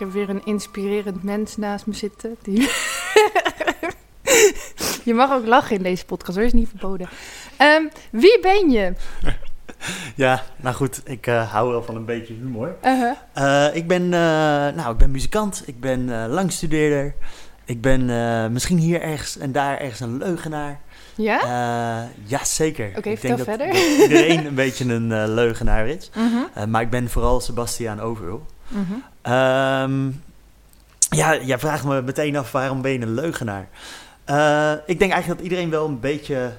heb weer een inspirerend mens naast me zitten. Die... je mag ook lachen in deze podcast, hoor, is niet verboden. Ehm, wie ben je? Ja, nou goed, ik eh, hou wel van een beetje humor. Uh-huh. Eh, ik, ben, eh, nou, ik ben muzikant, ik ben langstudeerder. Ik ben misschien hier ergens en daar ergens een leugenaar. Ja? Ja, zeker. Oké, ik denk dat, verder. dat iedereen een beetje een leugenaar is. Eh, maar ik ben vooral Sebastiaan Overul. mhm. Ehm, ja, jij vraagt me meteen af waarom ben je een leugenaar? Eh, ik denk eigenlijk dat iedereen wel een beetje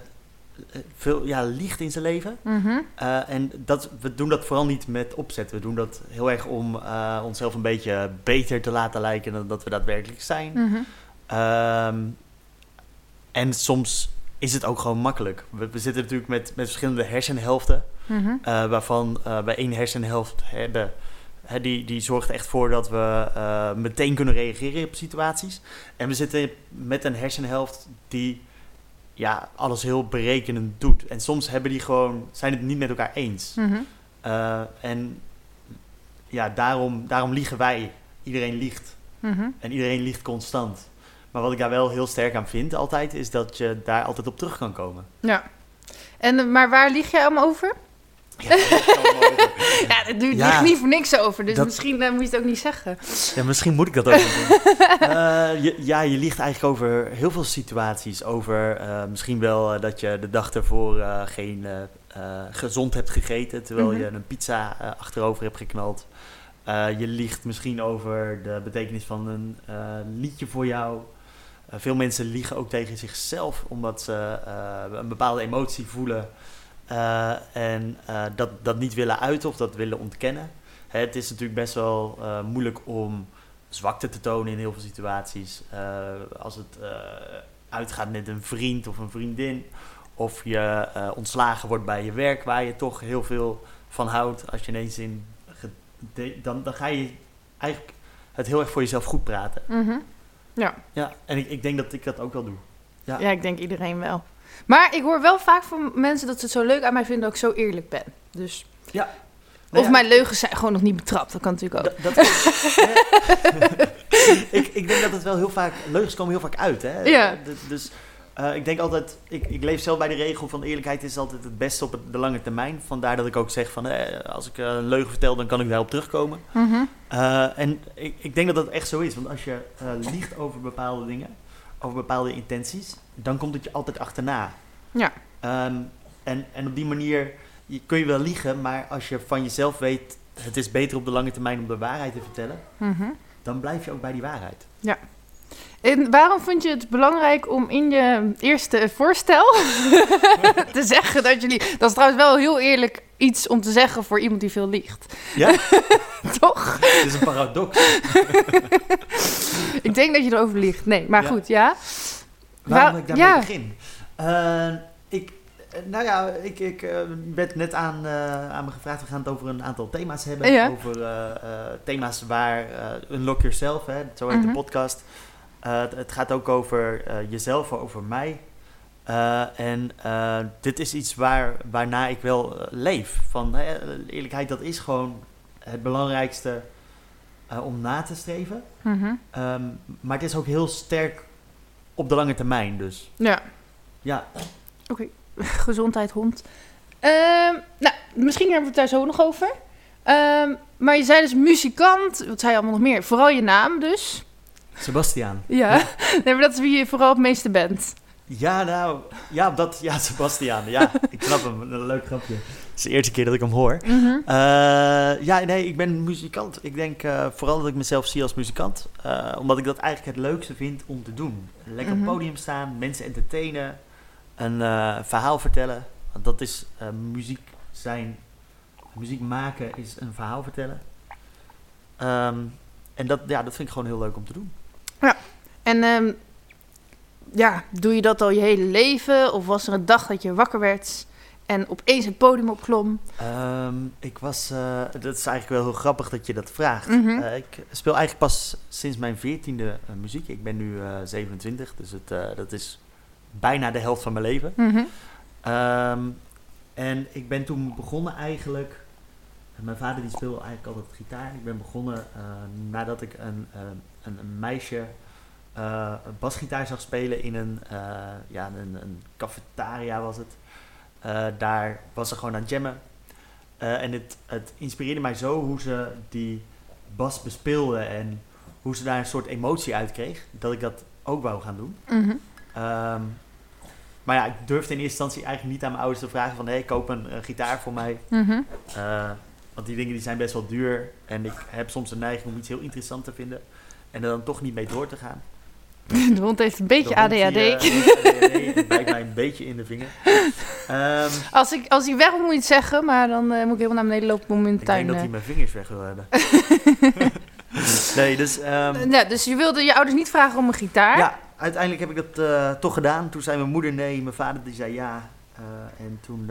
eh, veel ja, liegt in zijn leven. Mhm. Eh, en dat, we doen dat vooral niet met opzet. We doen dat heel erg om onszelf een beetje beter te laten lijken dan dat we daadwerkelijk zijn. Mhm. Ehm, en soms is het ook gewoon makkelijk. We, we zitten natuurlijk met, met verschillende hersenhelften. Mhm. waarvan bij één hersenhelft hè, die, die zorgt echt voor dat we eh, meteen kunnen reageren op situaties. En we zitten met een hersenhelft die ja, alles heel berekenend doet. En soms hebben die gewoon, zijn het niet met elkaar eens. Mhm. Eh, en ja, daarom, daarom liegen wij. Iedereen liegt. Mhm. En iedereen liegt constant. Maar wat ik daar wel heel sterk aan vind altijd, is dat je daar altijd op terug kan komen. Ja. En, maar waar lieg jij allemaal over? Ja, het duurt Ja. ligt niet voor niks over, dus Dat- misschien eh, moet je het ook niet zeggen. ja, misschien moet ik dat ook niet doen. Eh, je, ja, je liegt eigenlijk over heel veel situaties. Over eh, misschien wel dat je de dag ervoor geen gezond hebt gegeten, terwijl Mhm. je een pizza achterover hebt geknald. Je liegt misschien over de betekenis van een liedje voor jou. Veel mensen liegen ook tegen zichzelf omdat ze een bepaalde emotie voelen en eh, dat, dat niet willen uiten of dat willen ontkennen. Hè, het is natuurlijk best wel eh, moeilijk om zwakte te tonen in heel veel situaties. Eh, als het eh, uitgaat met een vriend of een vriendin, of je eh, ontslagen wordt bij je werk waar je toch heel veel van houdt. Als je ineens in. Dan, dan ga je eigenlijk het heel erg voor jezelf goed praten. Mhm. Ja. Ja, en ik, ik denk dat ik dat ook wel doe. Ja. ja, ik denk iedereen wel. Maar ik hoor wel vaak van mensen dat ze het zo leuk aan mij vinden dat ik zo eerlijk ben. Dus... Nou of ja, mijn leugens zijn gewoon nog niet betrapt, dat kan natuurlijk ook. Dat, dat, ik, ik denk dat het wel heel vaak, leugens komen heel vaak uit. Hè? Ja. Dus eh, ik denk altijd, ik, ik leef zelf bij de regel van eerlijkheid is altijd het beste op de lange termijn. Vandaar dat ik ook zeg van, eh, als ik eh, een leugen vertel, dan kan ik daarop terugkomen. Eh, en ik, ik denk dat dat echt zo is. Want als je liegt over bepaalde dingen, over bepaalde intenties, dan komt het je altijd achterna. Ja. Ehm, en, en op die manier je, kun je wel liegen, maar als je van jezelf weet, het is beter op de lange termijn om de waarheid te vertellen, Mhm. dan blijf je ook bij die waarheid. En waarom vond je het belangrijk om in je eerste voorstel te zeggen dat jullie... Dat is trouwens wel heel eerlijk iets om te zeggen voor iemand die veel liegt. Ja, Toch? het is een paradox. Ik denk dat je erover liegt. Nee, maar Ja. goed, ja. Waarom Waar- ik daarmee ja. begin? Eh, ik, eh, nou ja, ik, ik eh, werd net aan, aan me gevraagd. We gaan het over een aantal thema's hebben. Ja. Over thema's waar uh, Unlock Yourself, hè, zo heet Mhm. de podcast. Eh, het, het gaat ook over jezelf, over mij. En dit is iets waar, waarna ik wel leef. Van eerlijkheid, dat is gewoon het belangrijkste om na te streven. Mhm. Ehm, maar het is ook heel sterk op de lange termijn. Dus Ja, ja, gezondheid hond. Ehm, nou, misschien hebben we het daar zo nog over. Ehm, maar je zei dus muzikant. Wat zei je allemaal nog meer? Vooral je naam dus. Sebastiaan. Ja. nee, maar dat is wie je vooral het meeste bent. Ja, nou, ja, dat, ja, Sebastiaan. Ja, ik snap hem. Een leuk grapje. Is de eerste keer dat ik hem hoor. Mhm. Eh, ja, nee, ik ben muzikant. Ik denk eh, vooral dat ik mezelf zie als muzikant. eh, omdat ik dat eigenlijk het leukste vind om te doen. Lekker Mhm. op het podium staan, mensen entertainen, een verhaal vertellen. Want dat is muziek zijn. Muziek maken is een verhaal vertellen. Ehm, en dat, ja, dat vind ik gewoon heel leuk om te doen. En En ehm, ja, doe je dat al je hele leven? Of was er een dag dat je wakker werd en opeens het podium opklom? Ehm, ik was, eh, dat is eigenlijk wel heel grappig dat je dat vraagt. Mhm. Eh, ik speel eigenlijk pas sinds mijn veertiende uh, muziek. Ik ben nu eh 27, dus het, dat is bijna de helft van mijn leven. Mhm. Ehm, en ik ben toen begonnen eigenlijk. Mijn vader die speelde eigenlijk altijd gitaar. Ik ben begonnen nadat ik een, een, een meisje basgitaar zag spelen in een, ja, een, een cafetaria was het. Eh, daar was ze gewoon aan het jammen. Eh, en het, het inspireerde mij zo hoe ze die bas bespeelde en hoe ze daar een soort emotie uit kreeg, dat ik dat ook wou gaan doen. Mhm. Ehm, maar ja, ik durfde in eerste instantie eigenlijk niet aan mijn ouders te vragen van... hé, hey, koop een, gitaar voor mij. Mhm. Eh, want die dingen die zijn best wel duur. En ik heb soms de neiging om iets heel interessant te vinden... en er dan toch niet mee door te gaan. De hond heeft een beetje hond die, ADHD. eh, ADHD bijt mij een beetje in de vinger. Ehm, Als, ik, als hij weg moet, moet je het zeggen, maar dan eh, moet ik helemaal naar beneden lopen om in de ik denk dat hij mijn vingers weg wil hebben. nee, dus... Eh, ja, dus je wilde je ouders niet vragen om een gitaar? Ja, uiteindelijk heb ik dat eh, toch gedaan. Toen zei mijn moeder nee, mijn vader die zei ja. En toen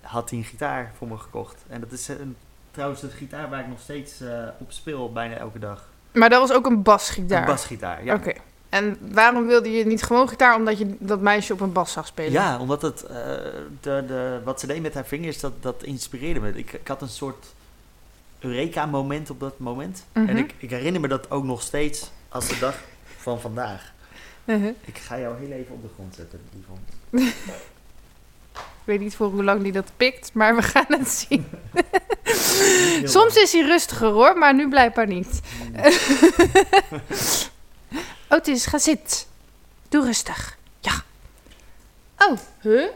had hij een gitaar voor me gekocht. En dat is een, trouwens de gitaar waar ik nog steeds op speel, bijna elke dag. Maar dat was ook een basgitaar? Een basgitaar, ja. Oké. En waarom wilde je niet gewoon gitaar? Omdat je dat meisje op een bas zag spelen? Ja, omdat het, eh, de, de, wat ze deed met haar vingers, dat, dat inspireerde me. Ik, ik had een soort Eureka-moment op dat moment. Mhm. En ik, ik herinner me dat ook nog steeds als de dag van vandaag. Mhm. Ik ga jou heel even op de grond zetten, Yvonne. Ik weet niet voor hoe lang die dat pikt, maar we gaan het zien. Soms is hij rustiger hoor, maar nu blijkbaar niet. Otis, ga zitten. Doe rustig. Ja. Oh, huh?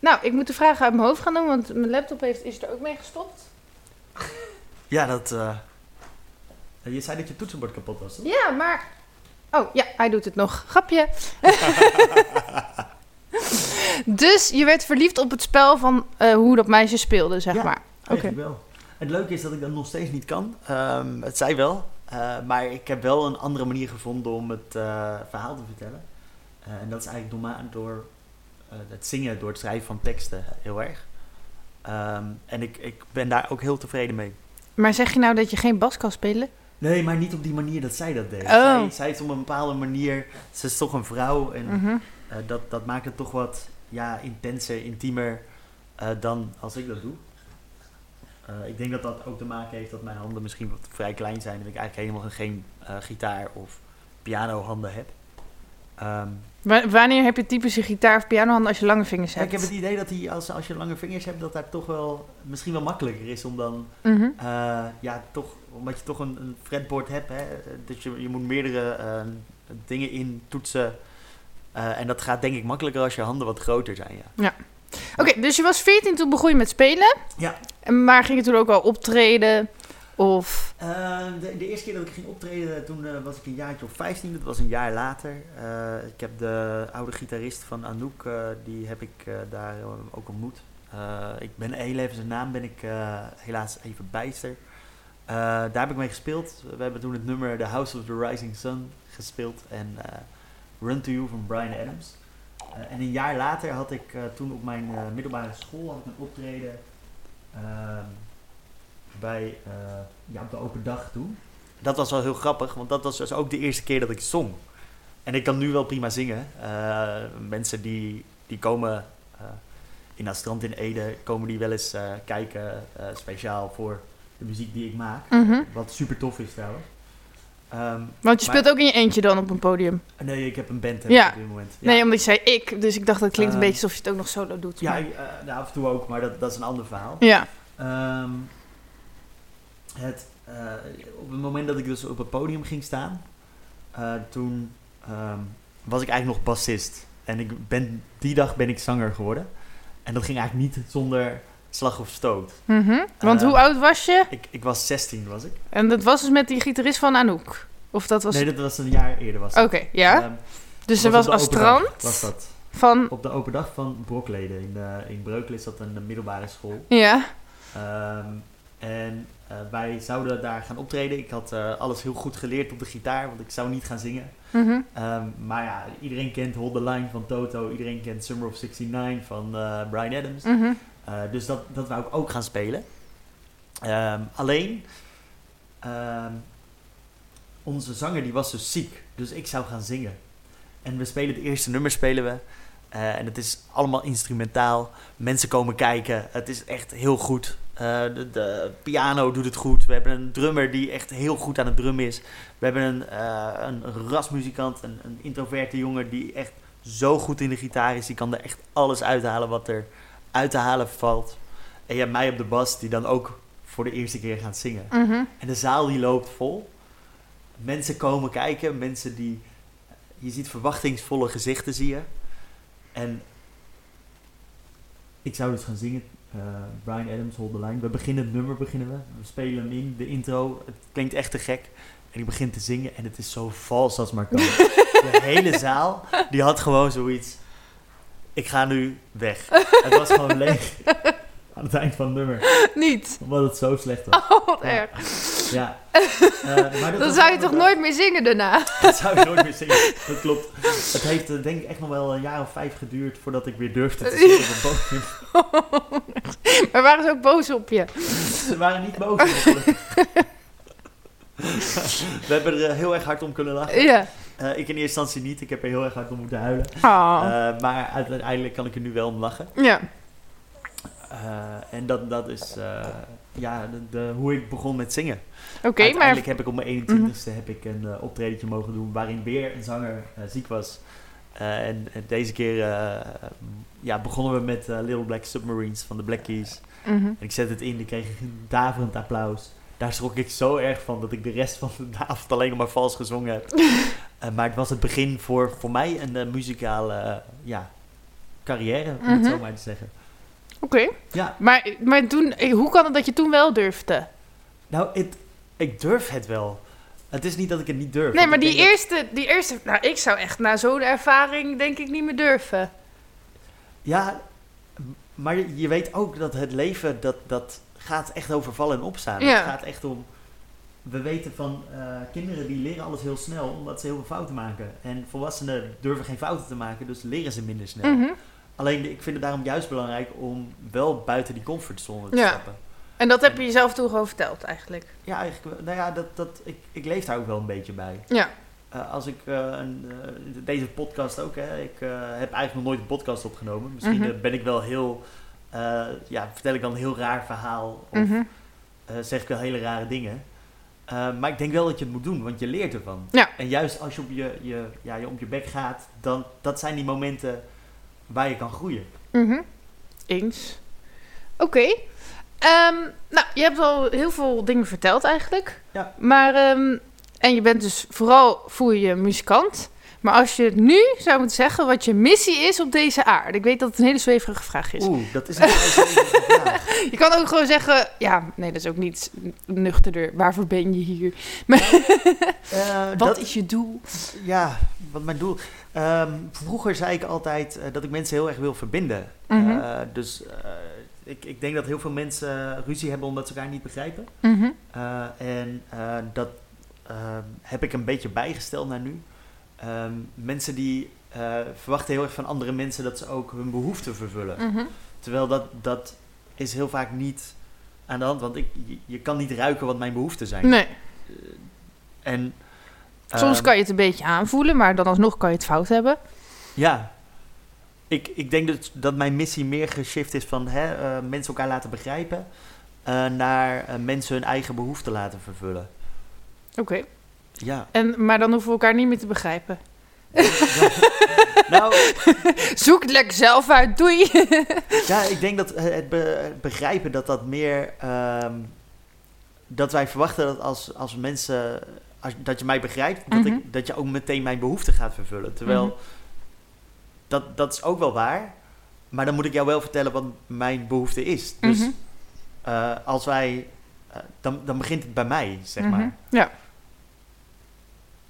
Nou, ik moet de vragen uit mijn hoofd gaan doen, want mijn laptop heeft, is er ook mee gestopt. Ja, dat. eh, je zei dat je toetsenbord kapot was, toch? Ja, maar... Oh, ja, hij doet het nog. Grapje. dus je werd verliefd op het spel van eh, hoe dat meisje speelde, zeg Ja. maar. Oké. Eigenlijk wel. Het leuke is dat ik dat nog steeds niet kan. Ehm, het zei wel. Eh, maar ik heb wel een andere manier gevonden om het eh, verhaal te vertellen. Eh, en dat is eigenlijk door, ma- door het zingen, door het schrijven van teksten heel erg. Ehm, en ik, ik ben daar ook heel tevreden mee. Maar zeg je nou dat je geen bas kan spelen? Nee, maar niet op die manier dat zij dat deed. Oh. Zij, zij is op een bepaalde manier... Ze is toch een vrouw en Mhm. Dat, dat maakt het toch wat ja, intenser, intiemer dan als ik dat doe. Eh, ik denk dat dat ook te maken heeft dat mijn handen misschien wat vrij klein zijn en ik eigenlijk helemaal geen eh, gitaar of piano handen heb. Ehm, Wa- wanneer heb je typische gitaar of pianohanden als je lange vingers ja, hebt? ik heb het idee dat die, als, als je lange vingers hebt, dat daar toch wel misschien wel makkelijker is om dan, Mhm. eh, ja, toch, omdat je toch een, een fretboard hebt, hè, dat je, je moet meerdere eh, dingen in toetsen. En dat gaat denk ik makkelijker als je handen wat groter zijn, ja. Oké, dus je was 14 toen begon je met spelen. Ja. En Maar ging je toen ook al optreden? Of... Eh, de, de eerste keer dat ik ging optreden, toen eh, was ik een jaartje of 15. Dat was een jaar later. Eh, ik heb de oude gitarist van Anouk, die heb ik daar ook ontmoet. Ik ben heel even zijn naam ben ik helaas even bijster. Daar heb ik mee gespeeld. We hebben toen het nummer The House of the Rising Sun gespeeld. En Run to You van Brian Adams. Eh, en een jaar later had ik eh, toen op mijn eh, middelbare school had ik een optreden ehm, bij ja, op de open dag toen. Dat was wel heel grappig, want dat was dus ook de eerste keer dat ik zong. En ik kan nu wel prima zingen. Mensen die, die komen in dat strand in Ede, komen die wel eens kijken, speciaal voor de muziek die ik maak. Mhm. Wat super tof is trouwens. Ehm, Want je Maar- speelt ook in je eentje dan op een podium. nee, ik heb een band Ja. op dit moment. Ja. Nee, omdat je zei ik, dus ik dacht dat klinkt een Eh, beetje alsof je het ook nog solo doet. Ja, maar- eh, nou, af en toe ook, maar dat, dat is een ander verhaal. ja. Ehm, het, eh, op het moment dat ik dus op het podium ging staan, eh, toen ehm, was ik eigenlijk nog bassist. En ik ben, die dag ben ik zanger geworden. En dat ging eigenlijk niet zonder slag of stoot. Mhm. Want Eh, hoe oud was je? Ik, ik was 16, was ik. En dat was dus met die gitarist van Anouk? Of dat was... Nee, dat was een jaar eerder. Oké, ja. Ehm, dus er was was de Astrand Was dat. van... Op de open dag van Brokleden. In, eh in Breukelen is dat een middelbare school. Ja. Ehm, En eh, wij zouden daar gaan optreden. Ik had eh, alles heel goed geleerd op de gitaar, want ik zou niet gaan zingen. Ehm, maar ja, iedereen kent Hold the Line van Toto. Iedereen kent Summer of 69 van eh, Brian Adams. Mhm. Uh, dus dat, dat wou ik ook gaan spelen. Um, alleen, um, onze zanger die was dus ziek. Dus ik zou gaan zingen. En we spelen het eerste nummer spelen we. Uh, en het is allemaal instrumentaal. Mensen komen kijken. Het is echt heel goed. De, de, piano doet het goed. We hebben een drummer die echt heel goed aan het drummen is. We hebben een, een rasmuzikant, een, een introverte jongen die echt zo goed in de gitaar is. Die kan er echt alles uithalen wat er uit te halen valt. En je hebt mij op de bas die dan ook voor de eerste keer gaat zingen. Mm -hmm. En de zaal die loopt vol. Mensen komen kijken, mensen die... Je ziet verwachtingsvolle gezichten, zie je. En ik zou dus gaan zingen. Uh, Brian Adams, Hold the Line. We beginnen het nummer, beginnen we. We spelen hem in, de intro. Het klinkt echt te gek. En ik begin te zingen en het is zo vals als maar kan. de hele zaal, die had gewoon zoiets ik ga nu weg. het was gewoon leeg aan het eind van het nummer. Niet? Omdat het zo slecht was. Oh, wat erg. Ja. Uh, maar dat Dan zou je toch nooit meer zingen daarna? Dat zou je nooit meer zingen, dat klopt. Het heeft uh, denk ik echt nog wel een jaar of vijf geduurd voordat ik weer durfde te zingen op een maar waren ze ook boos op je? Ze waren niet boos op me. We hebben er uh, heel erg hard om kunnen lachen. Ja. Uh, ik in eerste instantie niet. Ik heb er heel erg hard om moeten huilen. Oh. Uh, maar uiteindelijk kan ik er nu wel om lachen. Ja. Uh, en dat, dat is ja, de, de, hoe ik begon met zingen. Oké, okay, uiteindelijk maar... heb ik op mijn 21ste mm -hmm. heb ik een optredentje mogen doen waarin weer een zanger ziek was. en deze keer ja, begonnen we met Little Black Submarines van de Black Keys. Mm -hmm. En ik zet het in, ik kreeg een daverend applaus daar schrok ik zo erg van dat ik de rest van de avond alleen maar vals gezongen heb. uh, maar het was het begin voor, voor mij een uh, muzikale uh, ja, carrière, om mm -hmm. het zo maar te zeggen. Oké. Okay. Ja. Maar, maar toen, hoe kan het dat je toen wel durfde? Nou, het, ik durf het wel. Het is niet dat ik het niet durf. Nee, maar die eerste, dat... die eerste... Nou, ik zou echt na zo'n ervaring denk ik niet meer durven. Ja, maar je weet ook dat het leven, dat... dat gaat echt over vallen en opstaan. Ja. Het gaat echt om. We weten van uh, kinderen die leren alles heel snel omdat ze heel veel fouten maken. En volwassenen durven geen fouten te maken, dus leren ze minder snel. Mm -hmm. Alleen ik vind het daarom juist belangrijk om wel buiten die comfortzone te ja. stappen. En dat heb je jezelf toen gewoon verteld eigenlijk? Ja, eigenlijk. Nou ja, dat, dat, ik, ik leef daar ook wel een beetje bij. Ja. Uh, als ik uh, een, deze podcast ook, hè, ik heb eigenlijk nog nooit een podcast opgenomen. Misschien Mhm. ben ik wel heel ja, vertel ik dan een heel raar verhaal of Mhm. zeg ik wel hele rare dingen. Uh, maar ik denk wel dat je het moet doen, want je leert ervan. Ja. En juist als je op je, je, ja, je op je bek gaat, dan dat zijn die momenten waar je kan groeien. Mhm. Eens. Oké. Ehm, nou, je hebt al heel veel dingen verteld eigenlijk. Ja. Maar, ehm, en je bent dus vooral, voel je je muzikant. Maar als je nu zou moeten zeggen wat je missie is op deze aarde. Ik weet dat het een hele zweverige vraag is. Oeh, dat is een hele zweverige vraag. Je kan ook gewoon zeggen, ja, nee, dat is ook niet nuchterder. Waarvoor ben je hier? Maar Uh, wat dat- is je doel? Ja, wat mijn doel. Ehm, vroeger zei ik altijd eh, dat ik mensen heel erg wil verbinden. Mhm. Eh, dus eh, ik, ik denk dat heel veel mensen ruzie hebben omdat ze elkaar niet begrijpen. Mhm. Eh, en eh, dat ehm, heb ik een beetje bijgesteld naar nu. Ehm, mensen die eh, verwachten heel erg van andere mensen dat ze ook hun behoeften vervullen. Mhm. Terwijl dat, dat is heel vaak niet aan de hand, want ik, je, je kan niet ruiken wat mijn behoeften zijn. Nee, En, soms ehm, kan je het een beetje aanvoelen, maar dan alsnog kan je het fout hebben. Ja. Ik, ik denk dat, dat mijn missie meer geshift is van hè, eh, mensen elkaar laten begrijpen. eh, naar eh, mensen hun eigen behoeften laten vervullen. Oké. Ja. En Maar dan hoeven we elkaar niet meer te begrijpen. nou, Zoek het lekker zelf uit, doei. ja, ik denk dat eh, het, be- het begrijpen dat dat meer... ehm, dat wij verwachten dat als, als mensen... Als, dat je mij begrijpt, dat, Mhm. ik, dat je ook meteen mijn behoeften gaat vervullen. Terwijl, Mhm. dat, dat is ook wel waar. Maar dan moet ik jou wel vertellen wat mijn behoefte is. Dus Mhm. eh, als wij... eh, dan, dan begint het bij mij, zeg Mhm. maar. Ja.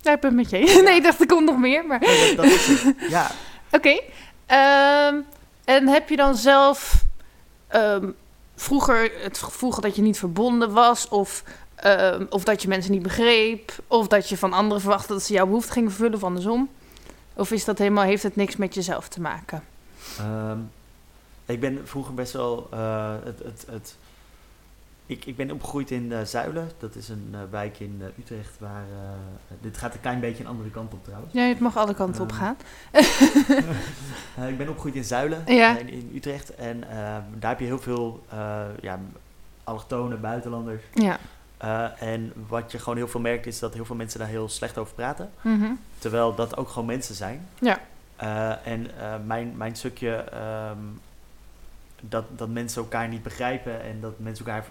Ja, ik ben het met je. eens. Nee, ik dacht, er komt nog meer, maar... Nee, dat, is het. Ja, Oké. Ehm, en heb je dan zelf... ehm, vroeger het gevoel dat je niet verbonden was, of, ehm, of dat je mensen niet begreep, of dat je van anderen verwachtte dat ze jouw behoefte gingen vervullen of andersom? Of is dat helemaal, heeft het niks met jezelf te maken? Ik ben vroeger best wel eh, het, het, het ik, ik ben opgegroeid in uh, Zuilen. Dat is een uh, wijk in uh, Utrecht waar... dit gaat een klein beetje een andere kant op trouwens. Ja, het mag alle kanten op gaan. ik ben opgegroeid in Zuilen ja. in, in, Utrecht. En daar heb je heel veel ja, allochtonen, buitenlanders. Ja. en wat je gewoon heel veel merkt is dat heel veel mensen daar heel slecht over praten. Mm -hmm. Terwijl dat ook gewoon mensen zijn. Ja. en mijn, mijn stukje... Um, dat, dat mensen elkaar niet begrijpen en dat mensen elkaar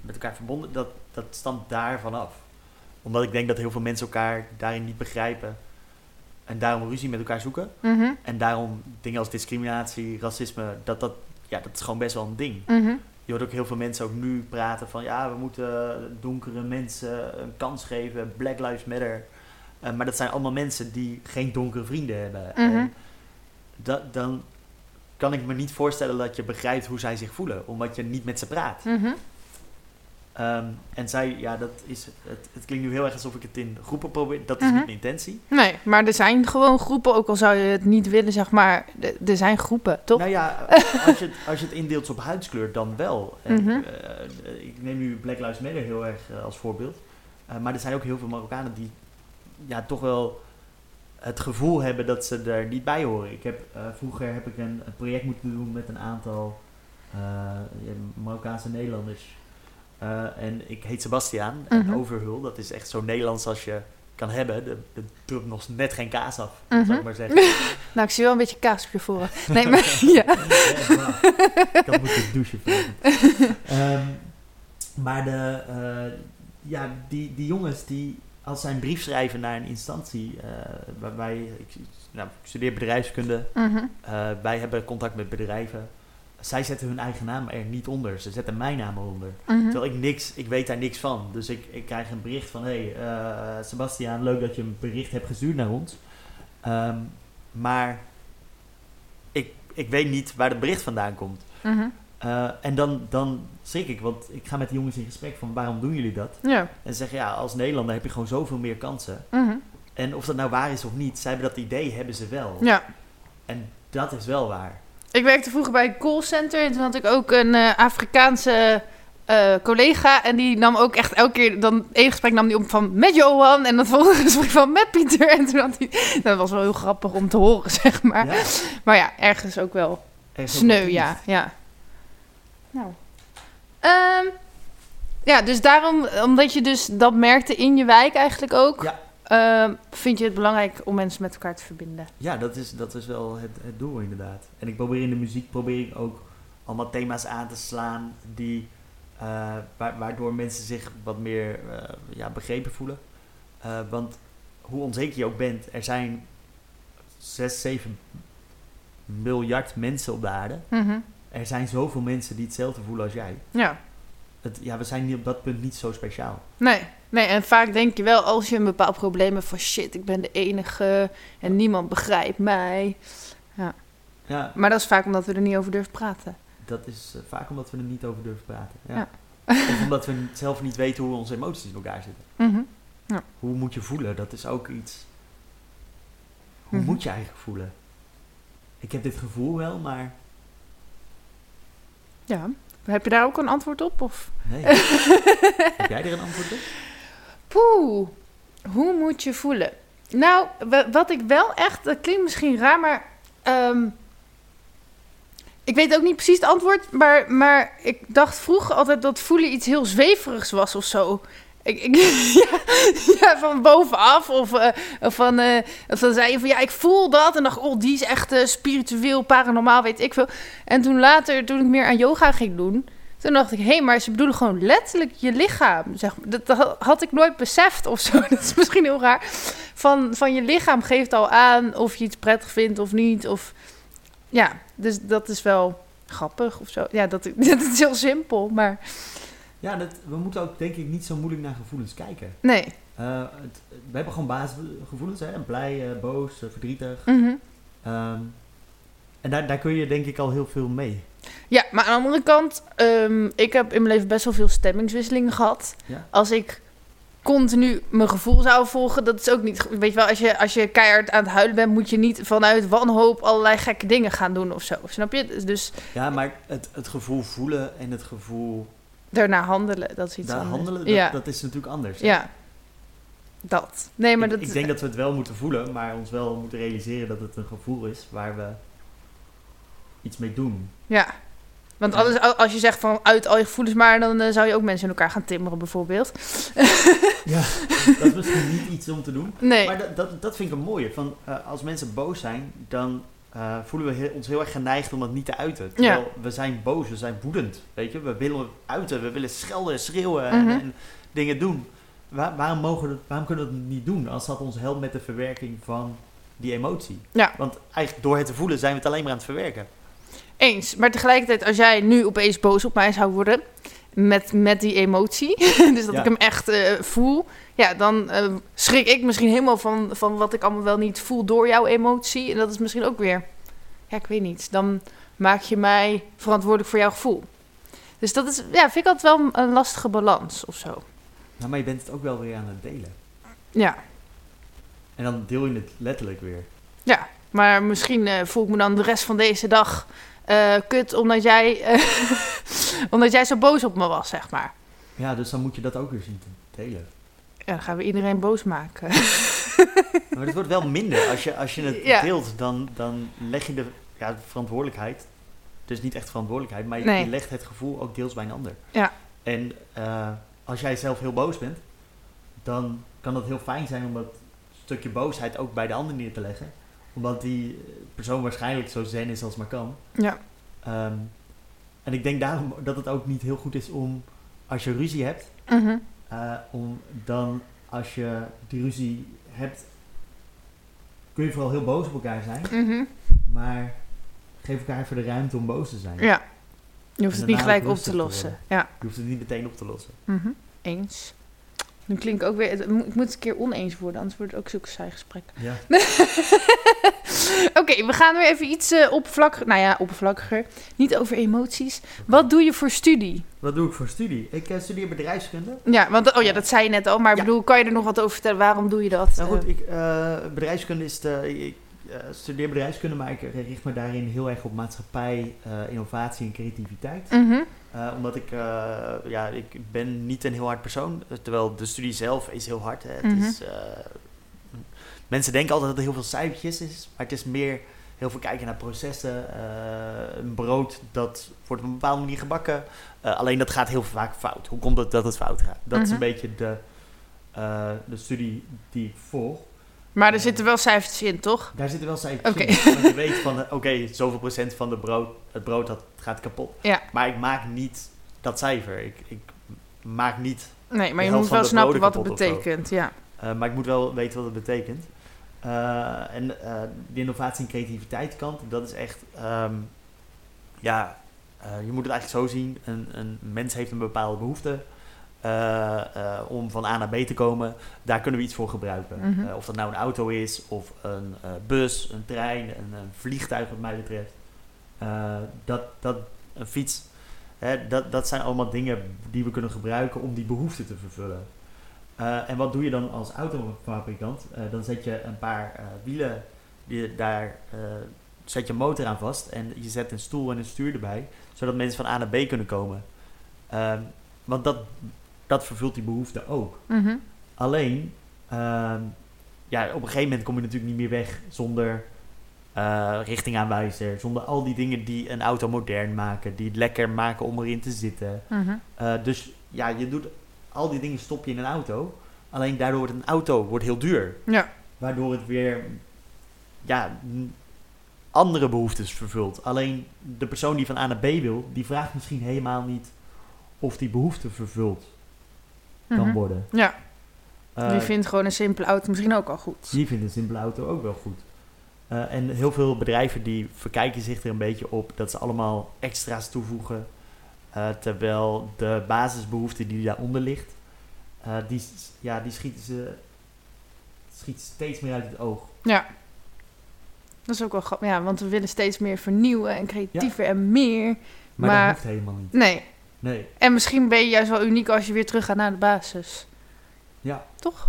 met elkaar verbonden, dat, dat stamt daarvan af. Omdat ik denk dat heel veel mensen elkaar daarin niet begrijpen en daarom ruzie met elkaar zoeken. Mm -hmm. En daarom dingen als discriminatie, racisme, dat, dat, ja, dat is gewoon best wel een ding. Mm -hmm. Je hoort ook heel veel mensen ook nu praten van ja, we moeten donkere mensen een kans geven, Black Lives Matter. Uh, maar dat zijn allemaal mensen die geen donkere vrienden hebben. Mm -hmm. En dat, dan kan ik me niet voorstellen dat je begrijpt hoe zij zich voelen, omdat je niet met ze praat. Mhm. Um, en zij, ja, dat is, het, het klinkt nu heel erg alsof ik het in groepen probeer. Dat is Mhm. niet mijn intentie. Nee, maar er zijn gewoon groepen, ook al zou je het niet willen, zeg maar. Er zijn groepen, toch? Nou ja, als je, het, als je het indeelt op huidskleur, dan wel. En, Mhm. eh, ik neem nu Black Lives Matter heel erg eh, als voorbeeld. Uh, maar er zijn ook heel veel Marokkanen die ja, toch wel het gevoel hebben dat ze er niet bij horen. Ik heb, uh, vroeger heb ik een, een, project moeten doen met een aantal uh, Marokkaanse Nederlanders. Uh, en ik heet Sebastiaan. Mhm. En Overhul, dat is echt zo Nederlands als je kan hebben. Er de, drupt nog net geen kaas af, Mhm. zou ik maar zeggen. Nou, ik zie wel een beetje kaas op je voor. Nee, maar ja. ik had moeten douchen. um, maar de, ja, die, die jongens die als zij een brief schrijven naar een instantie, uh, waarbij ik, nou, ik studeer bedrijfskunde, Mhm. uh, wij hebben contact met bedrijven. Zij zetten hun eigen naam er niet onder. Ze zetten mijn naam eronder. Mhm. Terwijl ik niks, ik weet daar niks van. Dus ik, ik krijg een bericht van: hey, uh, Sebastiaan, leuk dat je een bericht hebt gestuurd naar ons. Um, maar ik, ik weet niet waar het bericht vandaan komt. Mhm. Uh, en dan, dan schrik ik, want ik ga met de jongens in gesprek van waarom doen jullie dat? Ja. En ze zeggen ja, als Nederlander heb je gewoon zoveel meer kansen. Mhm. En of dat nou waar is of niet, zij hebben dat idee, hebben ze wel. Ja. En dat is wel waar. Ik werkte vroeger bij een callcenter en toen had ik ook een uh, Afrikaanse uh, collega. En die nam ook echt elke keer, dan één gesprek nam die op van met Johan en dan volgende gesprek van met Pieter. En toen had hij, dat was wel heel grappig om te horen, zeg maar. Ja. Maar ja, ergens ook wel Ergens sneu, ja. ja. Nou. Um, ja, dus daarom, omdat je dus dat merkte in je wijk eigenlijk ook, ja. uh, vind je het belangrijk om mensen met elkaar te verbinden. Ja, dat is, dat is wel het, het doel inderdaad. En ik probeer in de muziek probeer ik ook allemaal thema's aan te slaan die, uh, wa waardoor mensen zich wat meer uh, ja, begrepen voelen. Uh, want hoe onzeker je ook bent, er zijn 6, 7 miljard mensen op de aarde. Mm -hmm. Er zijn zoveel mensen die hetzelfde voelen als jij. Ja. Het, ja, we zijn op dat punt niet zo speciaal. Nee, nee, en vaak denk je wel als je een bepaald probleem hebt van shit, ik ben de enige en niemand begrijpt mij. Ja. ja. Maar dat is vaak omdat we er niet over durven praten. Dat is uh, vaak omdat we er niet over durven praten. Ja. ja. of omdat we zelf niet weten hoe onze emoties in elkaar zitten. Mm -hmm. ja. Hoe moet je voelen? Dat is ook iets. Hoe mm -hmm. moet je eigenlijk voelen? Ik heb dit gevoel wel, maar. Ja. Heb je daar ook een antwoord op? Of? Nee. heb jij er een antwoord op? Poeh. Hoe moet je voelen? Nou, wat ik wel echt, dat klinkt misschien raar, maar um, ik weet ook niet precies het antwoord, maar, maar ik dacht vroeger altijd dat voelen iets heel zweverigs was of zo. Ik, ik, ja, van bovenaf. Of, of, van, uh, of dan zei je van ja, ik voel dat. En dacht, oh, die is echt uh, spiritueel, paranormaal, weet ik veel. En toen later, toen ik meer aan yoga ging doen, toen dacht ik, hé, hey, maar ze bedoelen gewoon letterlijk je lichaam. Zeg. Dat had ik nooit beseft of zo. Dat is misschien heel raar. Van, van je lichaam geeft al aan of je iets prettig vindt of niet. Of, ja, dus dat is wel grappig of zo. Ja, dat, dat is heel simpel, maar... Ja, dat, we moeten ook denk ik niet zo moeilijk naar gevoelens kijken. Nee. Uh, het, we hebben gewoon basisgevoelens, hè? blij, uh, boos, uh, verdrietig. Mm -hmm. um, En daar, daar kun je denk ik al heel veel mee. Ja, maar aan de andere kant, ehm, ik heb in mijn leven best wel veel stemmingswisselingen gehad. Ja. Als ik continu mijn gevoel zou volgen, dat is ook niet... Weet je wel, als je, als je keihard aan het huilen bent, moet je niet vanuit wanhoop allerlei gekke dingen gaan doen of zo. Snap je? Dus Ja, maar het, het gevoel voelen en het gevoel daarna handelen, dat is iets daar anders. handelen, dat, ja, dat is natuurlijk anders. ja. Dat. Nee, maar ik, dat... ik denk dat we het wel moeten voelen, maar ons wel moeten realiseren dat het een gevoel is waar we iets mee doen. Ja. Want anders, als je zegt van uit al je gevoelens maar, dan eh, zou je ook mensen in elkaar gaan timmeren bijvoorbeeld. Ja, dat is misschien niet iets om te doen. Nee. Maar dat, dat, dat vind ik een mooie. Van, eh, als mensen boos zijn, dan eh, voelen we heel- ons heel erg geneigd om dat niet te uiten. Terwijl we zijn boos, we zijn woedend. Weet je? We willen uiten, we willen schelden, schreeuwen en, Mhm. en dingen doen. Waar- waarom, mogen we waarom kunnen we dat niet doen als dat ons helpt met de verwerking van die emotie? Ja. Want eigenlijk door het te voelen zijn we het alleen maar aan het verwerken. Eens. Maar tegelijkertijd, als jij nu opeens boos op mij zou worden met, met die emotie, dus dat Ja. ik hem echt eh, voel, ja, dan eh, schrik ik misschien helemaal van, van wat ik allemaal wel niet voel door jouw emotie. En dat is misschien ook weer, ja, ik weet niet. Dan maak je mij verantwoordelijk voor jouw gevoel. Dus dat is, ja, vind ik altijd wel een lastige balans of zo. Nou, maar je bent het ook wel weer aan het delen. Ja, En dan deel je het letterlijk weer. ja. Maar misschien eh, voel ik me dan de rest van deze dag eh, kut omdat jij, eh, omdat jij zo boos op me was, zeg maar. Ja, dus dan moet je dat ook weer zien te delen. Ja, dan gaan we iedereen boos maken. Maar het wordt wel minder. Als je, als je het Ja. deelt, dan, dan leg je de ja, verantwoordelijkheid. Dus niet echt verantwoordelijkheid, maar je, Nee. je legt het gevoel ook deels bij een ander. Ja. En eh, als jij zelf heel boos bent, dan kan dat heel fijn zijn om dat stukje boosheid ook bij de ander neer te leggen. Omdat die persoon waarschijnlijk zo zen is als maar kan. Ja. Ehm, en ik denk daarom dat het ook niet heel goed is om, als je ruzie hebt, Mhm. eh, om dan, als je die ruzie hebt, kun je vooral heel boos op elkaar zijn. Mhm. Maar geef elkaar even de ruimte om boos te zijn. Ja. Je hoeft het niet gelijk op te lossen. Ja. Je hoeft het niet meteen op te lossen. Mhm. Eens. Nu klink ik ook weer... Ik moet het een keer oneens worden, anders wordt het ook zulke saai gesprek. Ja. Oké, we gaan weer even iets eh oppervlakkiger... Nou ja, oppervlakkiger. Niet over emoties. Wat doe je voor studie? Wat doe ik voor studie? Ik eh, studeer bedrijfskunde. Ja, want... Oh ja, dat zei je net al. Maar ik Ja. bedoel, kan je er nog wat over vertellen? Waarom doe je dat? Nou goed, Eh, ik, eh, bedrijfskunde is de, ik studeer bedrijfskunde, maar ik richt me daarin heel erg op maatschappij, eh, innovatie en creativiteit. mhm. Eh, omdat ik, eh, ja, ik ben niet een heel hard persoon, eh, terwijl de studie zelf is heel hard. Hè. Het Mhm. is, eh, mensen denken altijd dat er heel veel cijfertjes is, maar het is meer heel veel kijken naar processen. eh, een brood dat wordt op een bepaalde manier gebakken, eh, alleen dat gaat heel vaak fout. Hoe komt het dat het fout gaat? Dat is Mhm. een beetje de, eh, de studie die ik volg. Maar er zitten wel cijfertjes in, toch? Daar zitten wel cijfers in. Want je weet van, oké, zoveel procent van de brood, het brood dat gaat kapot. Ja. Maar ik maak niet dat cijfer. Ik, ik maak niet Nee, maar je moet wel snappen wat het betekent. Ja. Eh, maar ik moet wel weten wat het betekent. Eh, en eh de innovatie en creativiteit kant, dat is echt, ehm, ja, je moet het eigenlijk zo zien. Een, een mens heeft een bepaalde behoefte eh, eh, om van A naar B te komen. Daar kunnen we iets voor gebruiken. Mhm. Eh, of dat nou een auto is, of een eh, bus, een trein, een, een vliegtuig wat mij betreft. Eh, dat, dat, een fiets. Hè, dat, dat zijn allemaal dingen die we kunnen gebruiken om die behoefte te vervullen. Eh, en wat doe je dan als autofabrikant? Eh, dan zet je een paar eh, wielen, die, daar eh, zet je een motor aan vast en je zet een stoel en een stuur erbij, zodat mensen van A naar B kunnen komen. Ehm, want dat, dat vervult die behoefte ook. Mhm. Alleen, ehm, ja, op een gegeven moment kom je natuurlijk niet meer weg zonder eh, richtingaanwijzer, zonder al die dingen die een auto modern maken, die het lekker maken om erin te zitten. Mhm. Eh, dus ja, je doet al die dingen stop je in een auto. Alleen daardoor wordt een auto wordt heel duur. Ja. Waardoor het weer ja, andere behoeftes vervult. Alleen de persoon die van A naar B wil, die vraagt misschien helemaal niet of die behoefte kan Mhm. worden. Ja, Eh, die vindt gewoon een simpele auto misschien ook al goed. die vindt een simpele auto ook wel goed. Eh, en heel veel bedrijven die verkijken zich er een beetje op dat ze allemaal extra's toevoegen. eh, terwijl de basisbehoefte die daaronder ligt, eh, die, ja, die schieten ze schiet steeds meer uit het oog. Ja. Dat is ook wel grappig. Ja, want we willen steeds meer vernieuwen en creatiever en meer. Maar, Maar- dat hoeft helemaal niet. Nee. Nee, En misschien ben je juist wel uniek als je weer terug gaat naar de basis. ja. Toch?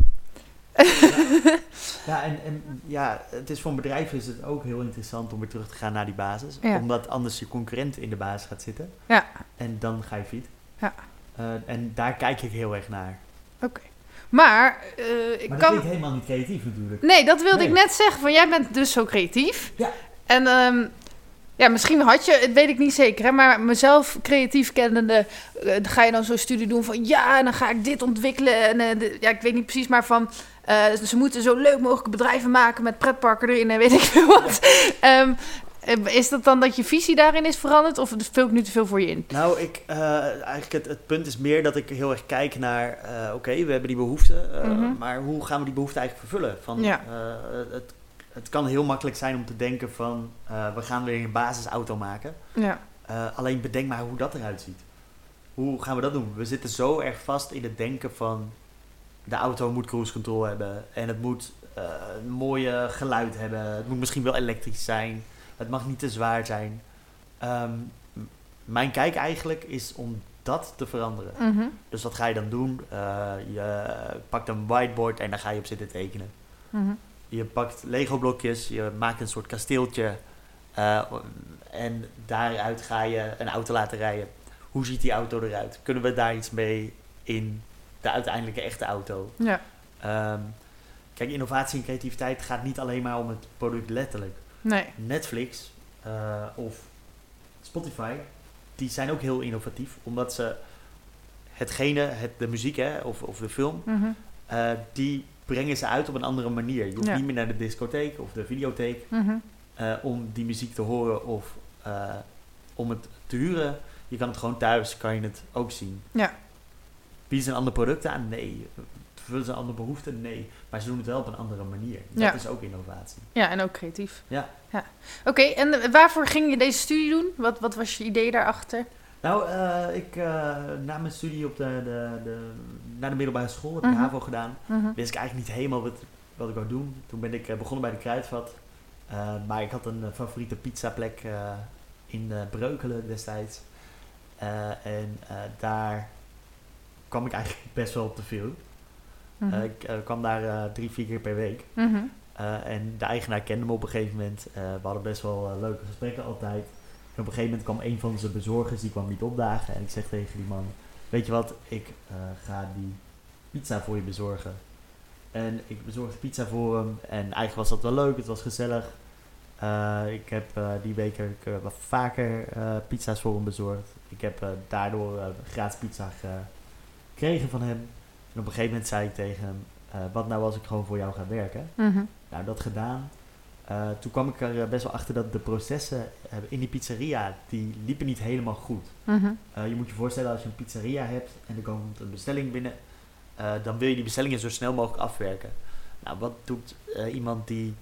Ja, en, en ja, het is voor een bedrijf is het ook heel interessant om weer terug te gaan naar die basis. Ja. Omdat anders je concurrent in de basis gaat zitten. Ja. En dan ga je fiet. Ja. Eh, en daar kijk ik heel erg naar. Oké. Maar eh, ik maar dat kan... helemaal niet creatief natuurlijk. Nee, dat wilde ik net zeggen. Van jij bent dus zo creatief. Ja. En ehm, ja, misschien had je, het weet ik niet zeker, hè, maar mezelf creatief kennende, eh, ga je dan zo'n studie doen van ja, en dan ga ik dit ontwikkelen. En eh, de- ja, ik weet niet precies, maar van eh, ze moeten zo leuk mogelijke bedrijven maken met pretparken erin en weet ik veel wat. Ehm, eh, is dat dan dat je visie daarin is veranderd of vul ik nu te veel voor je in? Nou, ik, eigenlijk het, het punt is meer dat ik heel erg kijk naar, oké, we hebben die behoefte, eh, Mhm. maar hoe gaan we die behoefte eigenlijk vervullen? Van, Ja. het, het kan heel makkelijk zijn om te denken van, eh, we gaan weer een basisauto maken. Ja, Eh, alleen bedenk maar hoe dat eruit ziet. Hoe gaan we dat doen? We zitten zo erg vast in het denken van, de auto moet cruise control hebben en het moet eh, een mooie geluid hebben. Het moet misschien wel elektrisch zijn. Het mag niet te zwaar zijn. Ehm, mijn kijk eigenlijk is om dat te veranderen. Mhm. Dus wat ga je dan doen? Eh, je pakt een whiteboard en daar ga je op zitten tekenen. Mhm. Je pakt Lego blokjes, je maakt een soort kasteeltje. eh, en daaruit ga je een auto laten rijden. Hoe ziet die auto eruit? Kunnen we daar iets mee in de uiteindelijke echte auto? ja, Ehm, kijk, innovatie en creativiteit gaat niet alleen maar om het product letterlijk. nee, Netflix eh, of Spotify, die zijn ook heel innovatief, omdat ze hetgene, het, de muziek hè, of, of de film, Mhm. eh, die brengen ze uit op een andere manier. Je hoeft Ja. niet meer naar de discotheek of de videotheek Mhm. eh, om die muziek te horen of eh, om het te huren. Je kan het gewoon thuis, kan je het ook zien. Ja. Bieden ze een ander product aan? Nee. Vullen ze een andere behoefte? Nee. Maar ze doen het wel op een andere manier. Dat Ja. is ook innovatie. ja, en ook creatief. Ja. ja. Oké, en eh, waarvoor ging je deze studie doen? Wat, wat was je idee daarachter? Nou, eh, ik eh, na mijn studie op de, de, de, naar de middelbare school, heb ik Mhm. HAVO gedaan, Mhm. wist ik eigenlijk niet helemaal wat, wat ik wou doen. Toen ben ik eh, begonnen bij de Kruidvat. Maar ik had een favoriete pizzaplek in Breukelen destijds. En daar kwam ik eigenlijk best wel te veel. Mhm. Ik kwam daar drie, vier keer per week. Mhm. En de eigenaar kende me op een gegeven moment. We hadden best wel leuke gesprekken altijd. En op een gegeven moment kwam een van zijn bezorgers, die kwam niet opdagen. En ik zeg tegen die man, weet je wat, ik eh, ga die pizza voor je bezorgen. En ik bezorgde pizza voor hem. En eigenlijk was dat wel leuk, het was gezellig. Eh, ik heb eh, die week wat vaker pizza's voor hem bezorgd. Ik heb daardoor gratis pizza gekregen van hem. En op een gegeven moment zei ik tegen hem, wat nou als ik gewoon voor jou ga werken? Mhm. Nou, dat gedaan. Eh, toen kwam ik er eh, best wel achter dat de processen eh, in die pizzeria, die liepen niet helemaal goed. Mhm. Je moet je voorstellen als je een pizzeria hebt en er komt een bestelling binnen, dan wil je die bestellingen zo snel mogelijk afwerken. Nou, wat doet iemand die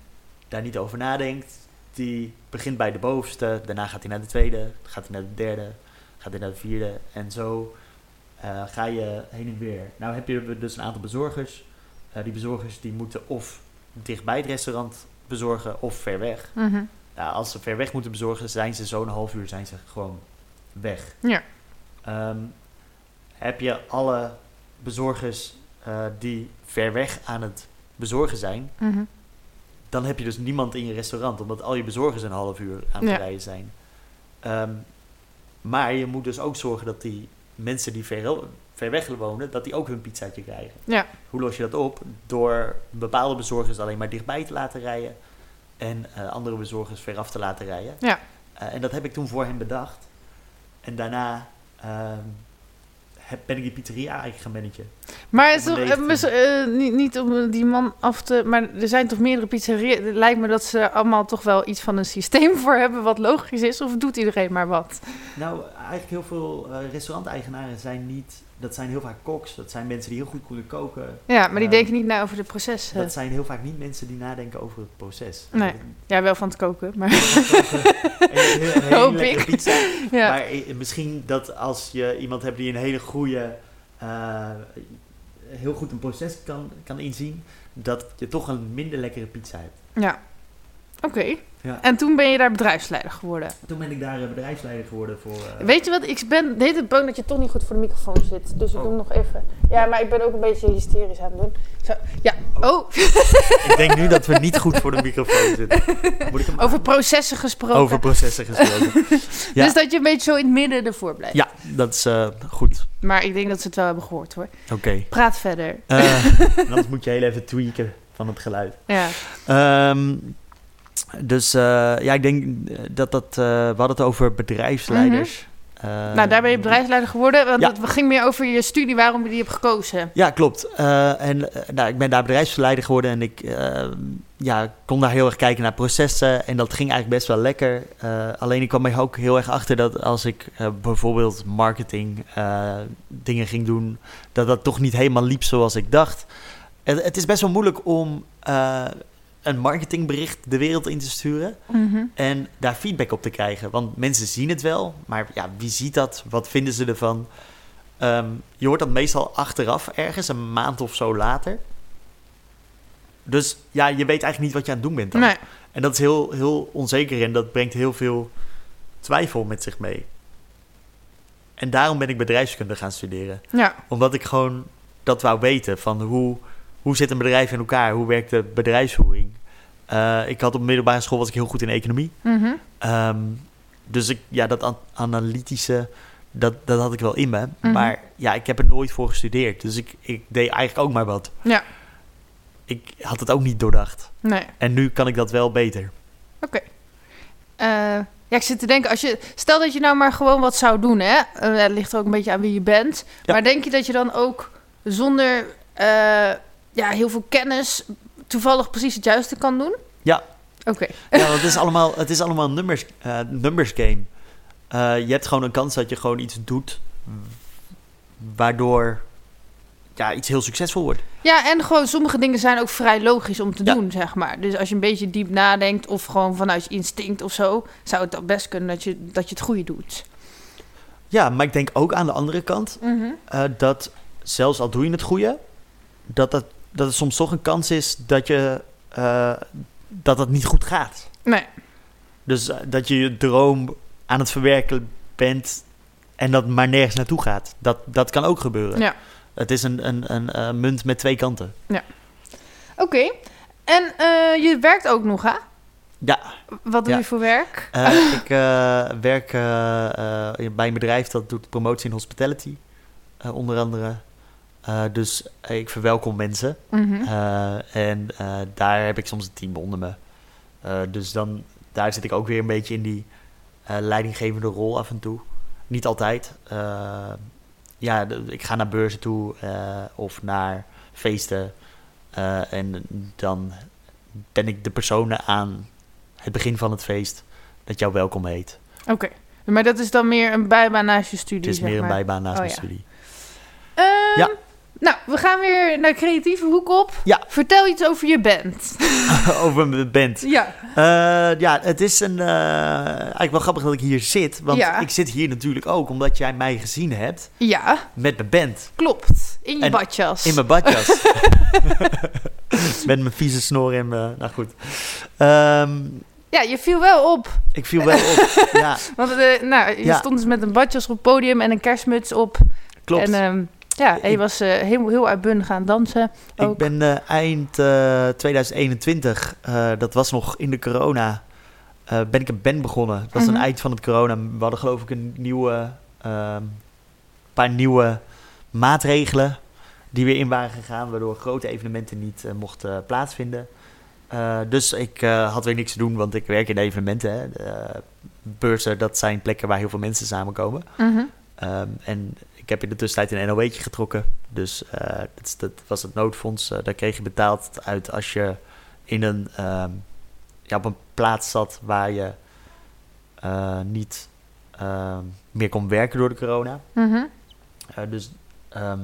daar niet over nadenkt? Die begint bij de bovenste, daarna gaat hij naar de tweede, gaat hij naar de derde, gaat hij naar de vierde en zo ga je heen en weer. Nou heb je dus een aantal bezorgers. Die bezorgers die moeten of dicht bij het restaurant bezorgen of ver weg. Ja, als ze ver weg moeten bezorgen, zijn ze zo'n half uur zijn ze gewoon weg. Ja. Ehm, heb je alle bezorgers eh, die ver weg aan het bezorgen zijn, Mhm. dan heb je dus niemand in je restaurant, omdat al je bezorgers een half uur aan het Ja. rijden zijn. Ehm, maar je moet dus ook zorgen dat die mensen die ver, ver weg wonen, dat die ook hun pizzaatje krijgen. Ja. Hoe los je dat op? Door bepaalde bezorgers alleen maar dichtbij te laten rijden en eh, andere bezorgers veraf te laten rijden. Ja. Eh, en dat heb ik toen voor hem bedacht. En daarna ehm, heb, ben ik die pizzeria eigenlijk gaan managen. Maar is toch, eh, 19e. mis- niet, niet om die man af te... Maar er zijn toch meerdere pizzerieën. Het lijkt me dat ze allemaal toch wel iets van een systeem voor hebben... wat logisch is. Of doet iedereen maar wat? Nou, eigenlijk heel veel restauranteigenaren zijn niet... Dat zijn heel vaak koks. Dat zijn mensen die heel goed kunnen koken. Ja, maar die Eh, denken niet na over de processen. Dat zijn heel vaak niet mensen die nadenken over het proces. Nee. Ja, wel van het koken, maar... Hoop lekkere ik. pizza. ja. Maar misschien dat als je iemand hebt die een hele goede, eh, heel goed een proces kan, kan inzien, dat je toch een minder lekkere pizza hebt. ja. Oké. Ja. En toen ben je daar bedrijfsleider geworden. Toen ben ik daar eh, bedrijfsleider geworden voor... eh, Weet je wat, ik ben de tijd bang dat je toch niet goed voor de microfoon zit. Dus ik Oh. doe hem nog even. Ja, maar ik ben ook een beetje hysterisch aan het doen. Zo, ja, oh, Ik denk nu dat we niet goed voor de microfoon zitten. Moet ik hem over processen gesproken. Over processen gesproken. ja. Dus dat je een beetje zo in het midden ervoor blijft. ja, dat is eh, goed. Maar ik denk dat ze het wel hebben gehoord hoor. Oké. Praat verder. Eh, anders moet je heel even tweaken van het geluid. Ja. Ehm, dus eh, ja, ik denk dat dat... eh, we hadden het over bedrijfsleiders. Eh, nou, daar ben je bedrijfsleider geworden. Want ja. het ging meer over je studie, waarom je die hebt gekozen. Ja, klopt. En nou, ik ben daar bedrijfsleider geworden en ik ja, kon daar heel erg kijken naar processen. En dat ging eigenlijk best wel lekker. Alleen ik kwam er ook heel erg achter dat als ik bijvoorbeeld marketing dingen ging doen, dat dat toch niet helemaal liep zoals ik dacht. Het, het is best wel moeilijk om een marketingbericht de wereld in te sturen. Mhm. En daar feedback op te krijgen. Want mensen zien het wel, maar ja, wie ziet dat? Wat vinden ze ervan? Ehm, je hoort dat meestal achteraf, ergens een maand of zo later. Dus ja, je weet eigenlijk niet wat je aan het doen bent dan. Nee. En dat is heel, heel onzeker en dat brengt heel veel twijfel met zich mee. En daarom ben ik bedrijfskunde gaan studeren. Ja. Omdat ik gewoon dat wou weten van hoe, hoe zit een bedrijf in elkaar? Hoe werkt de bedrijfsvoering? Eh, ik had op middelbare school was ik heel goed in economie. Mhm. Ehm, dus ik, ja, dat an- analytische, dat, dat had ik wel in me. Mhm. Maar ja, ik heb er nooit voor gestudeerd. Dus ik, ik deed eigenlijk ook maar wat. Ja. Ik had het ook niet doordacht. Nee. En nu kan ik dat wel beter. Oké. Eh, ja, ik zit te denken, als je, stel dat je nou maar gewoon wat zou doen, hè? Eh, het ligt er ook een beetje aan wie je bent. Ja. Maar denk je dat je dan ook zonder ja, heel veel kennis toevallig precies het juiste kan doen? Ja. Oké. Ja, want het is allemaal, het is allemaal een numbers, eh, numbers game. Eh, je hebt gewoon een kans dat je gewoon iets doet... waardoor ja, iets heel succesvol wordt. Ja, en gewoon sommige dingen zijn ook vrij logisch om te Ja. doen, zeg maar. Dus als je een beetje diep nadenkt of gewoon vanuit je instinct of zo, zou het dan best kunnen dat je, dat je het goede doet. Ja, maar ik denk ook aan de andere kant... eh, dat zelfs al doe je het goede, dat, dat, dat het soms toch een kans is dat je eh, dat het niet goed gaat. Nee. Dus eh, dat je je droom aan het verwerken bent en dat maar nergens naartoe gaat. Dat, dat kan ook gebeuren. Ja. Het is een, een, een, eh, munt met twee kanten. Oké. En je werkt ook nog, hè? Ja, Wat doe Ja. je voor werk? ik werk bij een bedrijf dat doet promotie in hospitality, onder andere. Eh, dus eh, ik verwelkom mensen. Mhm. Eh, en daar heb ik soms een team onder me. Dus dan, daar zit ik ook weer een beetje in die leidinggevende rol af en toe. Niet altijd. Ja, ik ga naar beurzen toe of naar feesten. En dan ben ik de persoon aan het begin van het feest dat jou welkom heet. Oké. Maar dat is dan meer een bijbaan naast je studie, Het is zeg meer een bijbaan naast Oh, mijn ja. studie. Ehm, Ja. Nou, we gaan weer naar creatieve hoek op. Ja. Vertel iets over je band. Over mijn band. ja. Eh, ja, het is een, eh, eigenlijk wel grappig dat ik hier zit. Want Ja. ik zit hier natuurlijk ook omdat jij mij gezien hebt Ja, met mijn band. klopt. In je En badjas. In mijn badjas. met mijn vieze snor en mijn... Nou goed. Ehm, Ja, je viel wel op. ik viel wel op. ja, Want eh, nou, je Ja. stond dus met een badjas op het podium en een kerstmuts op. klopt. En ehm, ja, en je Ik- was eh, heel, heel uitbundig aan dansen. ik ook. ben eh, eind eh, 2021, eh, dat was nog in de corona, ben ik een band begonnen. Dat was Mhm. een eind van het corona. We hadden geloof ik een nieuwe, ehm, paar nieuwe maatregelen die weer in waren gegaan, waardoor grote evenementen niet mochten plaatsvinden. Dus ik had weer niks te doen, want ik werk in de evenementen. Hè. De, beurzen, dat zijn plekken waar heel veel mensen samenkomen. Mhm. Ehm, en ik heb in de tussentijd een NOW'tje getrokken. Dus eh, dat, dat was het noodfonds. Eh, daar kreeg je betaald uit als je in een, ehm, ja, op een plaats zat waar je eh, niet ehm, meer kon werken door de corona. Mhm. Dus ehm,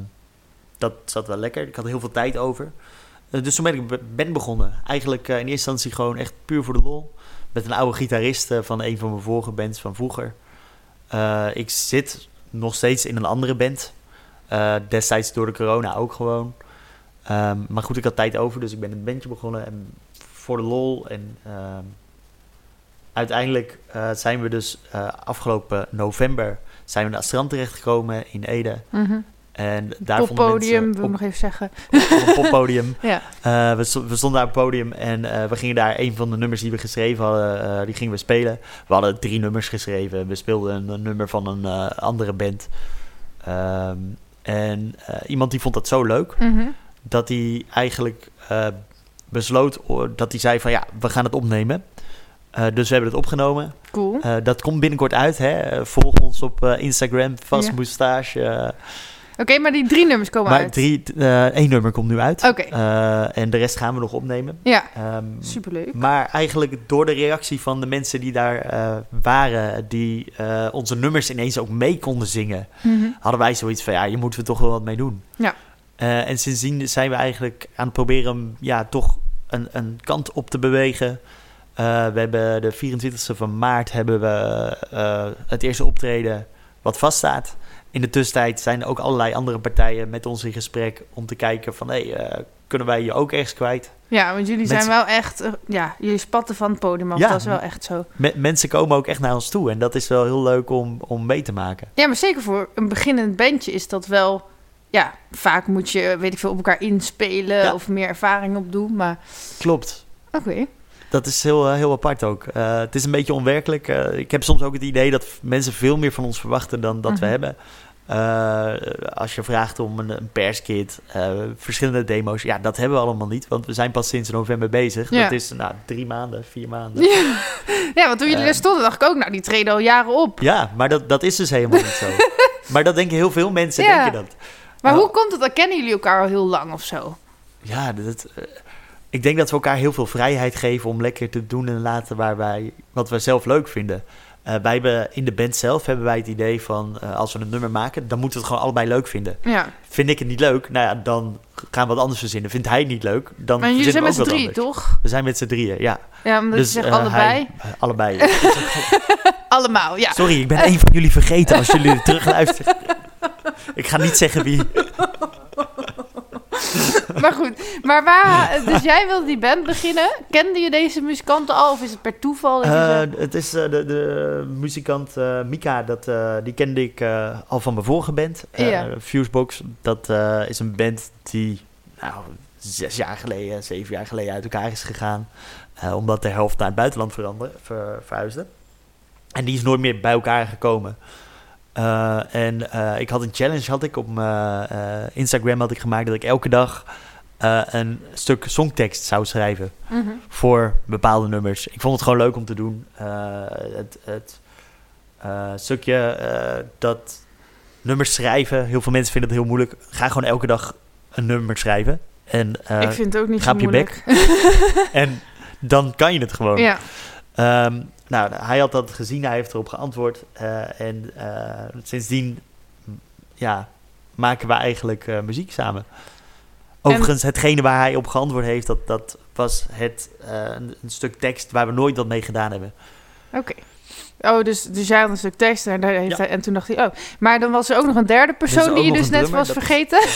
dat zat wel lekker. Ik had heel veel tijd over. Dus toen ben ik be- ben begonnen. Eigenlijk in eerste instantie gewoon echt puur voor de lol. Met een oude gitarist van een van mijn vorige bands van vroeger. Ik zit nog steeds in een andere band. Eh, destijds door de corona ook gewoon. Ehm, maar goed, ik had tijd over, dus ik ben een bandje begonnen. En voor de lol. En ehm, uiteindelijk eh, zijn we dus eh, afgelopen november zijn we naar het strand terechtgekomen in Ede. Mhm. En daar vonden Poppodium, mensen wil ik nog even zeggen. op poppodium. Ja. Eh, we, sto- we stonden daar op het podium en eh, we gingen daar een van de nummers die we geschreven hadden, eh, die gingen we spelen. We hadden drie nummers geschreven. We speelden een, een nummer van een andere band. Ehm, en iemand die vond dat zo leuk Mhm. dat hij eigenlijk besloot dat hij zei van ja, we gaan het opnemen. Dus we hebben het opgenomen. Cool. Dat komt binnenkort uit. Hè? Volg ons op Instagram, vast Ja. moustache. Oké, maar die drie nummers komen maar uit. drie, eh, één nummer komt nu uit. Oké. Eh, en de rest gaan we nog opnemen. Ja, Ehm, superleuk. maar eigenlijk door de reactie van de mensen die daar eh, waren, die onze nummers ineens ook mee konden zingen, Mhm. hadden wij zoiets van ja, hier moeten we toch wel wat mee doen. Ja. En sindsdien zijn we eigenlijk aan het proberen om ja, toch een, een kant op te bewegen. We hebben de 24e van maart hebben we het eerste optreden wat vaststaat. In de tussentijd zijn er ook allerlei andere partijen met ons in gesprek om te kijken van hey, eh, kunnen wij je ook ergens kwijt? Ja, want jullie zijn wel echt... eh, ja, jullie spatten van het podium af. Ja. Dat is wel echt zo. Me- mensen komen ook echt naar ons toe en dat is wel heel leuk om, om mee te maken. Ja, maar zeker voor een beginnend bandje is dat wel... Ja, vaak moet je, weet ik veel, op elkaar inspelen Ja. of meer ervaring opdoen. Maar Klopt. oké. Dat is heel, eh, heel apart ook. Eh, het is een beetje onwerkelijk. Eh, ik heb soms ook het idee dat mensen veel meer van ons verwachten dan dat we Mhm. hebben. Als je vraagt om een, een perskit, verschillende demo's, ja, dat hebben we allemaal niet, want we zijn pas sinds november bezig. Ja. Dat is nou, drie maanden, vier maanden. Ja. ja, want toen jullie daar stonden, dacht ik ook... Nou, die treden al jaren op. Ja, maar dat, dat is dus helemaal niet zo. Maar dat denken heel veel mensen, Ja. denken dat. Maar Oh. hoe komt het? Dan kennen jullie elkaar al heel lang of zo? Ja, dat, ik denk dat we elkaar heel veel vrijheid geven om lekker te doen en laten waar wij, wat we zelf leuk vinden. Eh, wij hebben, in de band zelf hebben wij het idee van eh, als we een nummer maken, dan moeten we het gewoon allebei leuk vinden. Ja. Vind ik het niet leuk, nou ja, dan gaan we wat anders verzinnen. Vindt hij het niet leuk, dan Maar jullie zijn met z'n drie, toch? We zijn met z'n drieën, ja. Ja, omdat je zegt eh, allebei. hij- eh, allebei. Allemaal, ja. Sorry, ik ben één van jullie vergeten als jullie er terug luisteren. ik ga niet zeggen wie. Maar goed, maar waar... Dus jij wilde die band beginnen. Kende je deze muzikanten al? Of is het per toeval? Eh, het is eh, de, de muzikant eh, Mika, dat, die kende ik al van mijn vorige band. Ja. Fusebox, dat is een band die nou, zes jaar geleden, zeven jaar geleden uit elkaar is gegaan. omdat de helft naar het buitenland veranderde, ver- verhuisde. En die is nooit meer bij elkaar gekomen. Eh, en eh, ik had een challenge had ik op mijn eh, Instagram had ik gemaakt dat ik elke dag een stuk songtekst zou schrijven Mhm. voor bepaalde nummers. Ik vond het gewoon leuk om te doen. Het het stukje dat nummers schrijven, heel veel mensen vinden het heel moeilijk. Ga gewoon elke dag een nummer schrijven. En, ik vind het ook niet ga zo op je moeilijk. en dan kan je het gewoon. Ja, Ehm, nou, hij had dat gezien, hij heeft erop geantwoord. eh, en eh, sindsdien ja, maken we eigenlijk eh, muziek samen. Overigens, hetgene waar hij op geantwoord heeft, dat, dat was het, een, een stuk tekst waar we nooit wat mee gedaan hebben. oké. Oh, dus, dus jij had een stuk tekst en, daar heeft Ja. hij, en toen dacht hij, oh. Maar dan was er ook nog een derde persoon ook die je dus net drummer, was dat is- vergeten.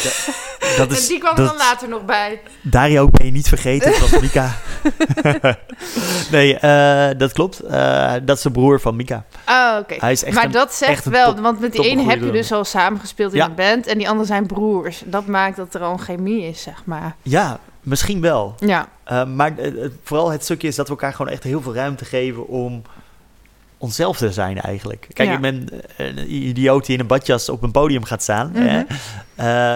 Dat en is, die kwam er dat, dan later nog bij. Dario ben je niet vergeten, het was Mika. nee, eh, dat klopt. Eh, dat is de broer van Mika. Oh, oké. Maar een- dat zegt wel, top- want met die ene heb je dus al samengespeeld in Ja. een band en die anderen zijn broers. Dat maakt dat er al een chemie is, zeg maar. Ja, misschien wel. Ja, Uh, maar eh, eh, vooral het stukje is dat we elkaar gewoon echt heel veel ruimte geven om onszelf te zijn eigenlijk. Kijk, Ja. ik ben eh, een idioot die in een badjas op een podium gaat staan. Mhm. hè?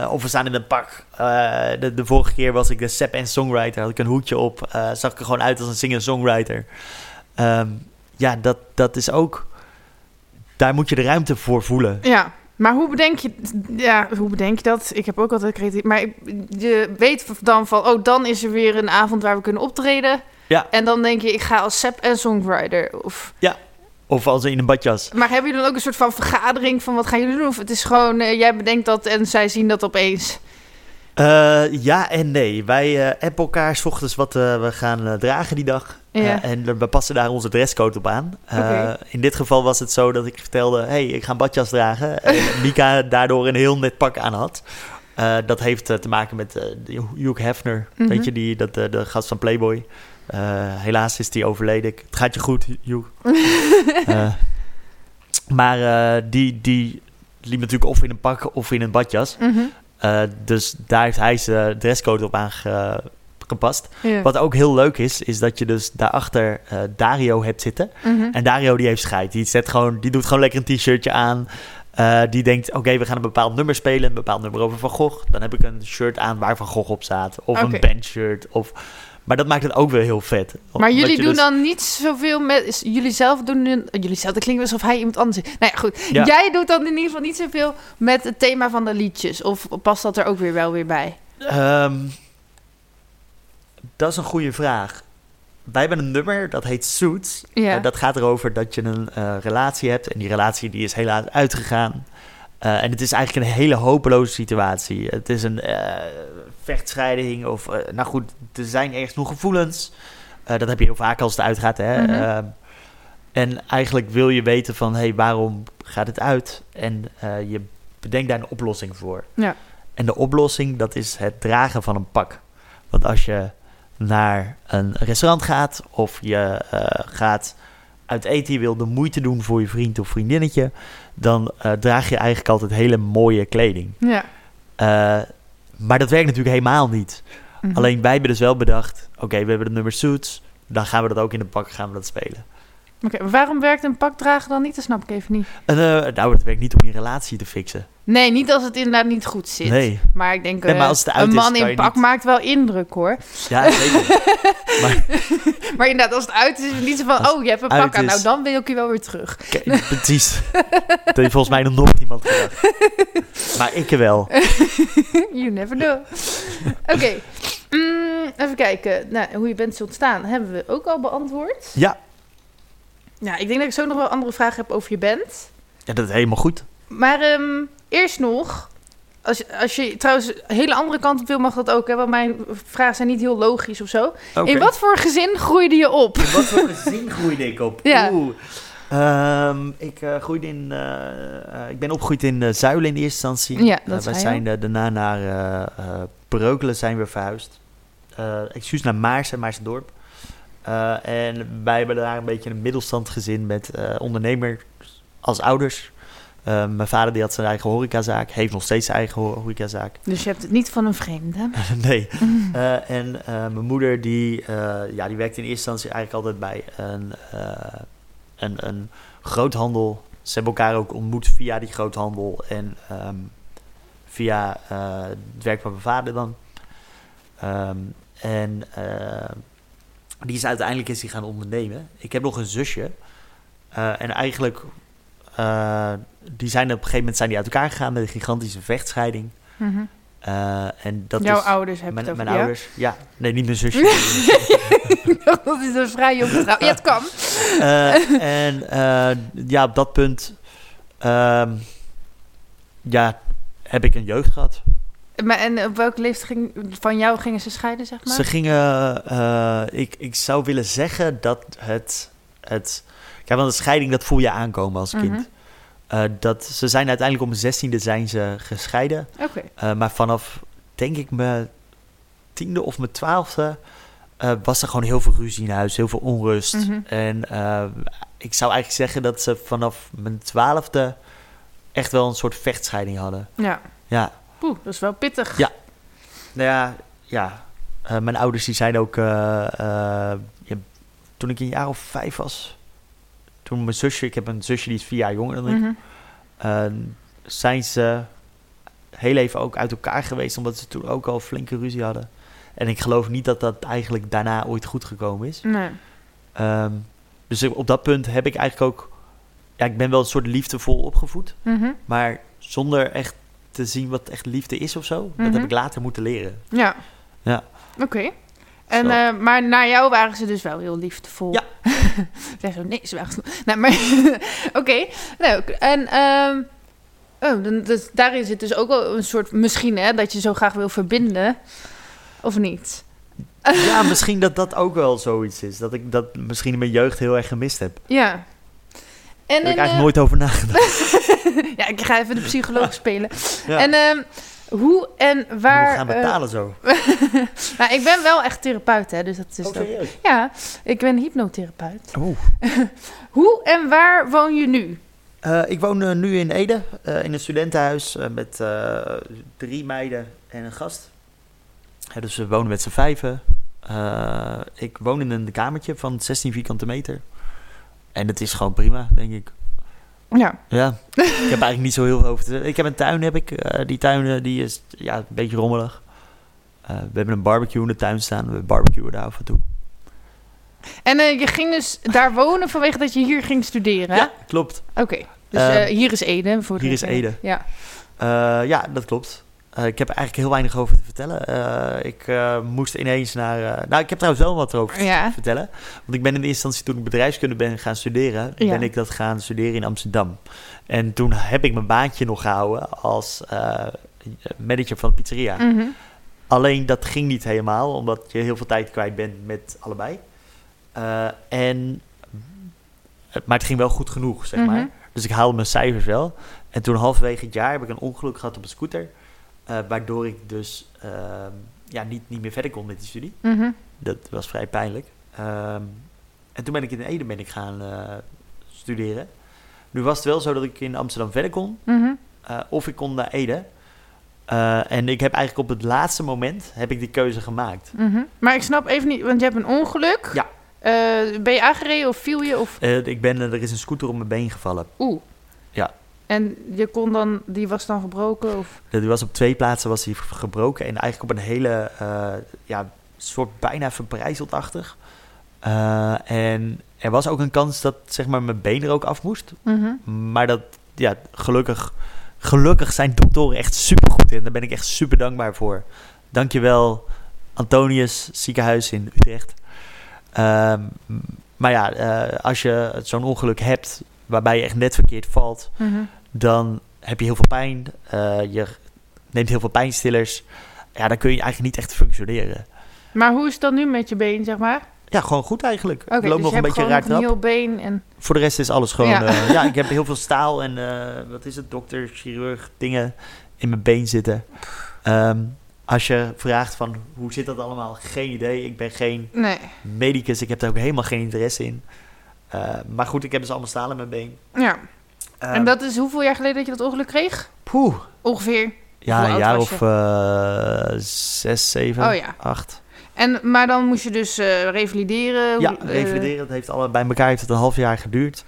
Eh, of we staan in een pak. Eh, de, de vorige keer was ik de sap en songwriter. Had ik een hoedje op. eh, zag ik er gewoon uit als een singer-songwriter. Ehm, ja, dat, dat is ook... Daar moet je de ruimte voor voelen. ja. Maar hoe bedenk je, ja, hoe bedenk je dat? Ik heb ook altijd creatief, maar je weet dan van, oh, dan is er weer een avond waar we kunnen optreden. Ja. En dan denk je, ik ga als sap en songwriter. Of, Of als in een badjas. maar hebben jullie dan ook een soort van vergadering van wat gaan jullie doen? Of het is gewoon, eh, jij bedenkt dat en zij zien dat opeens. Eh, ja en nee. Wij eh appen elkaar 's ochtends wat we gaan dragen die dag. Ja. En we passen daar onze dresscode op aan. In dit geval was het zo dat ik vertelde... hey, ik ga een badjas dragen. En Mika daardoor een heel net pak aan had. Dat heeft te maken met Hugh Hefner. Mhm. Weet je, die, dat, de gast van Playboy. Eh, helaas is die overleden. Het gaat je goed, Joe. Eh, maar eh, die, die liep natuurlijk of in een pak of in een badjas. Mhm. Dus daar heeft hij zijn dresscode op aangepast. Ja. Wat ook heel leuk is, is dat je dus daarachter eh Dario hebt zitten. Mhm. En Dario die heeft scheid. Die, zet gewoon, die doet gewoon lekker een t-shirtje aan. Die denkt, oké, we gaan een bepaald nummer spelen. Een bepaald nummer over Van Gogh. Dan heb ik een shirt aan waar Van Gogh op staat. Of een bandshirt. Of... Maar dat maakt het ook weer heel vet. Maar jullie doen dus- dan niet zoveel met... Jullie zelf doen... nu- Jullie zelf, dat klinkt alsof hij iemand anders is. Nou ja, goed. Ja. Jij doet dan in ieder geval niet zoveel met het thema van de liedjes. Of past dat er ook weer wel weer bij? Ehm, dat is een goede vraag. Wij hebben een nummer dat heet Suits. Ja. Dat gaat erover dat je een eh, relatie hebt. En die relatie die is helaas uitgegaan. Eh, en het is eigenlijk een hele hopeloze situatie. Het is een eh, vechtscheiding. Of, eh, nou goed, er zijn ergens nog gevoelens. Eh, dat heb je heel vaak als het uitgaat. Hè? Mhm. Ehm, en eigenlijk wil je weten van, hé, hey, waarom gaat het uit? En eh, je bedenkt daar een oplossing voor. Ja. En de oplossing, dat is het dragen van een pak. Want als je naar een restaurant gaat of je gaat uit eten, je wil de moeite doen voor je vriend of vriendinnetje, dan draag je eigenlijk altijd hele mooie kleding. Ja. Maar dat werkt natuurlijk helemaal niet. Mhm. Alleen wij hebben dus wel bedacht, oké, we hebben de nummer suits, dan gaan we dat ook in de pak, gaan we dat spelen. Oké, waarom werkt een pak dragen dan niet? Dat snap ik even niet. Eh, nou, het werkt niet om je relatie te fixen. Nee, niet als het inderdaad niet goed zit. Nee, Maar ik denk, Nee, maar eh, als het uit een man in pak niet- maakt wel indruk hoor. ja, zeker. maar Maar inderdaad, als het uit is, is het niet zo van, Als oh, je hebt een pak aan. is- Nou, dan wil ik je wel weer terug. Kijk, precies. dat heeft volgens mij nog nooit iemand gedacht. Maar ik wel. you never know. Oké, mm, even kijken. Nou, hoe je bent zult staan, hebben we ook al beantwoord. Ja, Ja, ik denk dat ik zo nog wel andere vragen heb over je band. ja dat is helemaal goed. Maar ehm, eerst nog, als, je- als je trouwens een hele andere kant op wil, mag dat ook. Hè? Want mijn vragen zijn niet heel logisch of zo. In wat voor gezin groeide je op? In wat voor gezin groeide ik op? Ja. Oeh. Ehm, ik, eh, groeide in, eh, eh, ik ben opgegroeid in uh, Zuilen in eerste instantie. Ja, dat wij zijn daarna naar Breukelen zijn we verhuisd. Eh excuus naar Maarsen, Maarsendorp. Eh en wij hebben daar een beetje een middelstandgezin met eh ondernemers als ouders. Eh, mijn vader die had zijn eigen horecazaak, heeft nog steeds zijn eigen ho- horecazaak. Dus je hebt het niet van een vreemde. nee. En mijn moeder die, ja, die werkte in eerste instantie eigenlijk altijd bij een, een, een groothandel. Ze hebben elkaar ook ontmoet via die groothandel en ehm, via het werk van mijn vader dan. Ehm, en die is uiteindelijk is die gaan ondernemen. Ik heb nog een zusje. Eh, en eigenlijk, eh, die zijn op een gegeven moment zijn die uit elkaar gegaan met een gigantische vechtscheiding. Mhm. Eh, en dat Jouw is ouders hebben het over mijn ouders. Ja, nee, niet mijn zusje. dat is een vrij jong vrouw. Ja, het kan. En ja, op dat punt ehm, ja, heb ik een jeugd gehad. Maar, en op welke leeftijd ging, van jou gingen ze scheiden, zeg maar? Ze gingen, eh, ik, ik zou willen zeggen dat het, het kijk, want een scheiding dat voel je aankomen als kind. Mhm. Eh, dat, ze zijn uiteindelijk om mijn zestiende zijn ze gescheiden. Oké. Eh, maar vanaf, denk ik, mijn tiende of mijn twaalfde... was er gewoon heel veel ruzie in huis, heel veel onrust. Mhm. En ik zou eigenlijk zeggen dat ze vanaf mijn twaalfde... echt wel een soort vechtscheiding hadden. Ja. Ja, Poeh, dat is wel pittig. Ja. nou ja, ja. Eh, mijn ouders die zeiden ook... eh, eh, ja, toen ik een jaar of vijf was... Toen mijn zusje... Ik heb een zusje die is vier jaar jonger dan ik. Eh, zijn ze heel even ook uit elkaar geweest, omdat ze toen ook al flinke ruzie hadden. En ik geloof niet dat dat eigenlijk daarna ooit goed gekomen is. Nee. Ehm, dus op dat punt heb ik eigenlijk ook... Ja, ik ben wel een soort liefdevol opgevoed, Mhm. maar zonder echt te zien wat echt liefde is of zo. Dat Mhm. heb ik later moeten leren. Ja. Ja. Oké. En, eh, maar naar jou waren ze dus wel heel liefdevol. Ja. zeg zo, nee, ze waren... Nee, maar... Oké, leuk. En... ehm oh, dan, dus, daarin zit dus ook wel een soort... Misschien, hè, dat je zo graag wil verbinden. Of niet? Ja, misschien dat dat ook wel zoiets is. Dat ik dat misschien in mijn jeugd heel erg gemist heb. Ja. En heb ik eigenlijk eh, nooit over nagedacht. ja, ik ga even de psycholoog spelen. Ja. En ehm, Hoe en waar... we gaan eh, betalen zo. nou, ik ben wel echt therapeut, hè, dus dat is Oh, ook... serieus? Ja, ik ben hypnotherapeut. Oeh. Hoe en waar woon je nu? Eh, ik woon nu in Ede, in een studentenhuis met drie meiden en een gast. Ja, dus we wonen met z'n vijven. Ik woon in een kamertje van 16 vierkante meter. En het is gewoon prima, denk ik. Ja. Ja, ik heb eigenlijk niet zo heel veel over te Ik heb een tuin, heb ik. Eh, die tuin eh, die is ja, een beetje rommelig. Eh, we hebben een barbecue in de tuin staan. We barbecuen daar af en toe. En je ging dus daar wonen vanwege dat je hier ging studeren, hè? Ja, klopt. Oké. Dus Ehm, eh, hier is Ede. Voor hier is. Ede. Ja. Ja, dat klopt. Eh, ik heb eigenlijk heel weinig over te vertellen. Eh, ik eh, moest ineens naar... nou, ik heb trouwens wel wat erover Ja. te vertellen. Want ik ben in eerste instantie, toen ik bedrijfskunde ben gaan studeren... Ja. ben ik dat gaan studeren in Amsterdam. En toen heb ik mijn baantje nog gehouden als manager van de pizzeria. Mhm. Alleen dat ging niet helemaal, omdat je heel veel tijd kwijt bent met allebei. En, maar het ging wel goed genoeg, zeg Mhm. maar. Dus ik haalde mijn cijfers wel. En toen halverwege het jaar heb ik een ongeluk gehad op een scooter. Eh, waardoor ik dus ehm, ja, niet, niet meer verder kon met die studie. Mhm. Dat was vrij pijnlijk. Ehm, en toen ben ik in Ede ben ik gaan eh, studeren. Nu was het wel zo dat ik in Amsterdam verder kon. Mhm. eh, of ik kon naar Ede. En ik heb eigenlijk op het laatste moment heb ik die keuze gemaakt. Mhm. Maar ik snap even niet, want je hebt een ongeluk. Ja. Ben je aangereden of viel je? Of... Ik ben, er is een scooter op mijn been gevallen. Oeh. En je kon dan, die was dan gebroken? Of... Die was op twee plaatsen was die gebroken. En eigenlijk op een hele, eh, ja, soort bijna verbrijzeltachtig. Eh, en er was ook een kans dat zeg maar, mijn been er ook af moest. Mhm. Maar dat, ja, gelukkig, gelukkig zijn doktoren echt super goed in. Daar ben ik echt super dankbaar voor. Dankjewel, Antonius ziekenhuis in Utrecht. Ehm, maar ja, eh, als je zo'n ongeluk hebt waarbij je echt net verkeerd valt, Mhm. Dan heb je heel veel pijn. eh, je neemt heel veel pijnstillers. Ja, dan kun je eigenlijk niet echt functioneren. Maar hoe is het dan nu met je been, zeg maar? Ja, gewoon goed eigenlijk. Oké, ik loop dus nog je een beetje raar een heel been en... Voor de rest is alles gewoon... Ja. Ja, ja ik heb heel veel staal en eh, wat is het, dokter, chirurg, dingen in mijn been zitten. Ehm, als je vraagt van hoe zit dat allemaal, geen idee. Ik ben geen Nee. medicus, ik heb daar ook helemaal geen interesse in. Eh, maar goed, ik heb dus allemaal staal in mijn been. Ja. Ehm, en dat is hoeveel jaar geleden dat je dat ongeluk kreeg? Poeh. Ongeveer. Ja, een jaar of eh, zes, zeven, Oh ja. acht. En, maar dan moest je dus eh, revalideren. Ja, eh, revalideren. Dat heeft alle, bij elkaar heeft het een half jaar geduurd.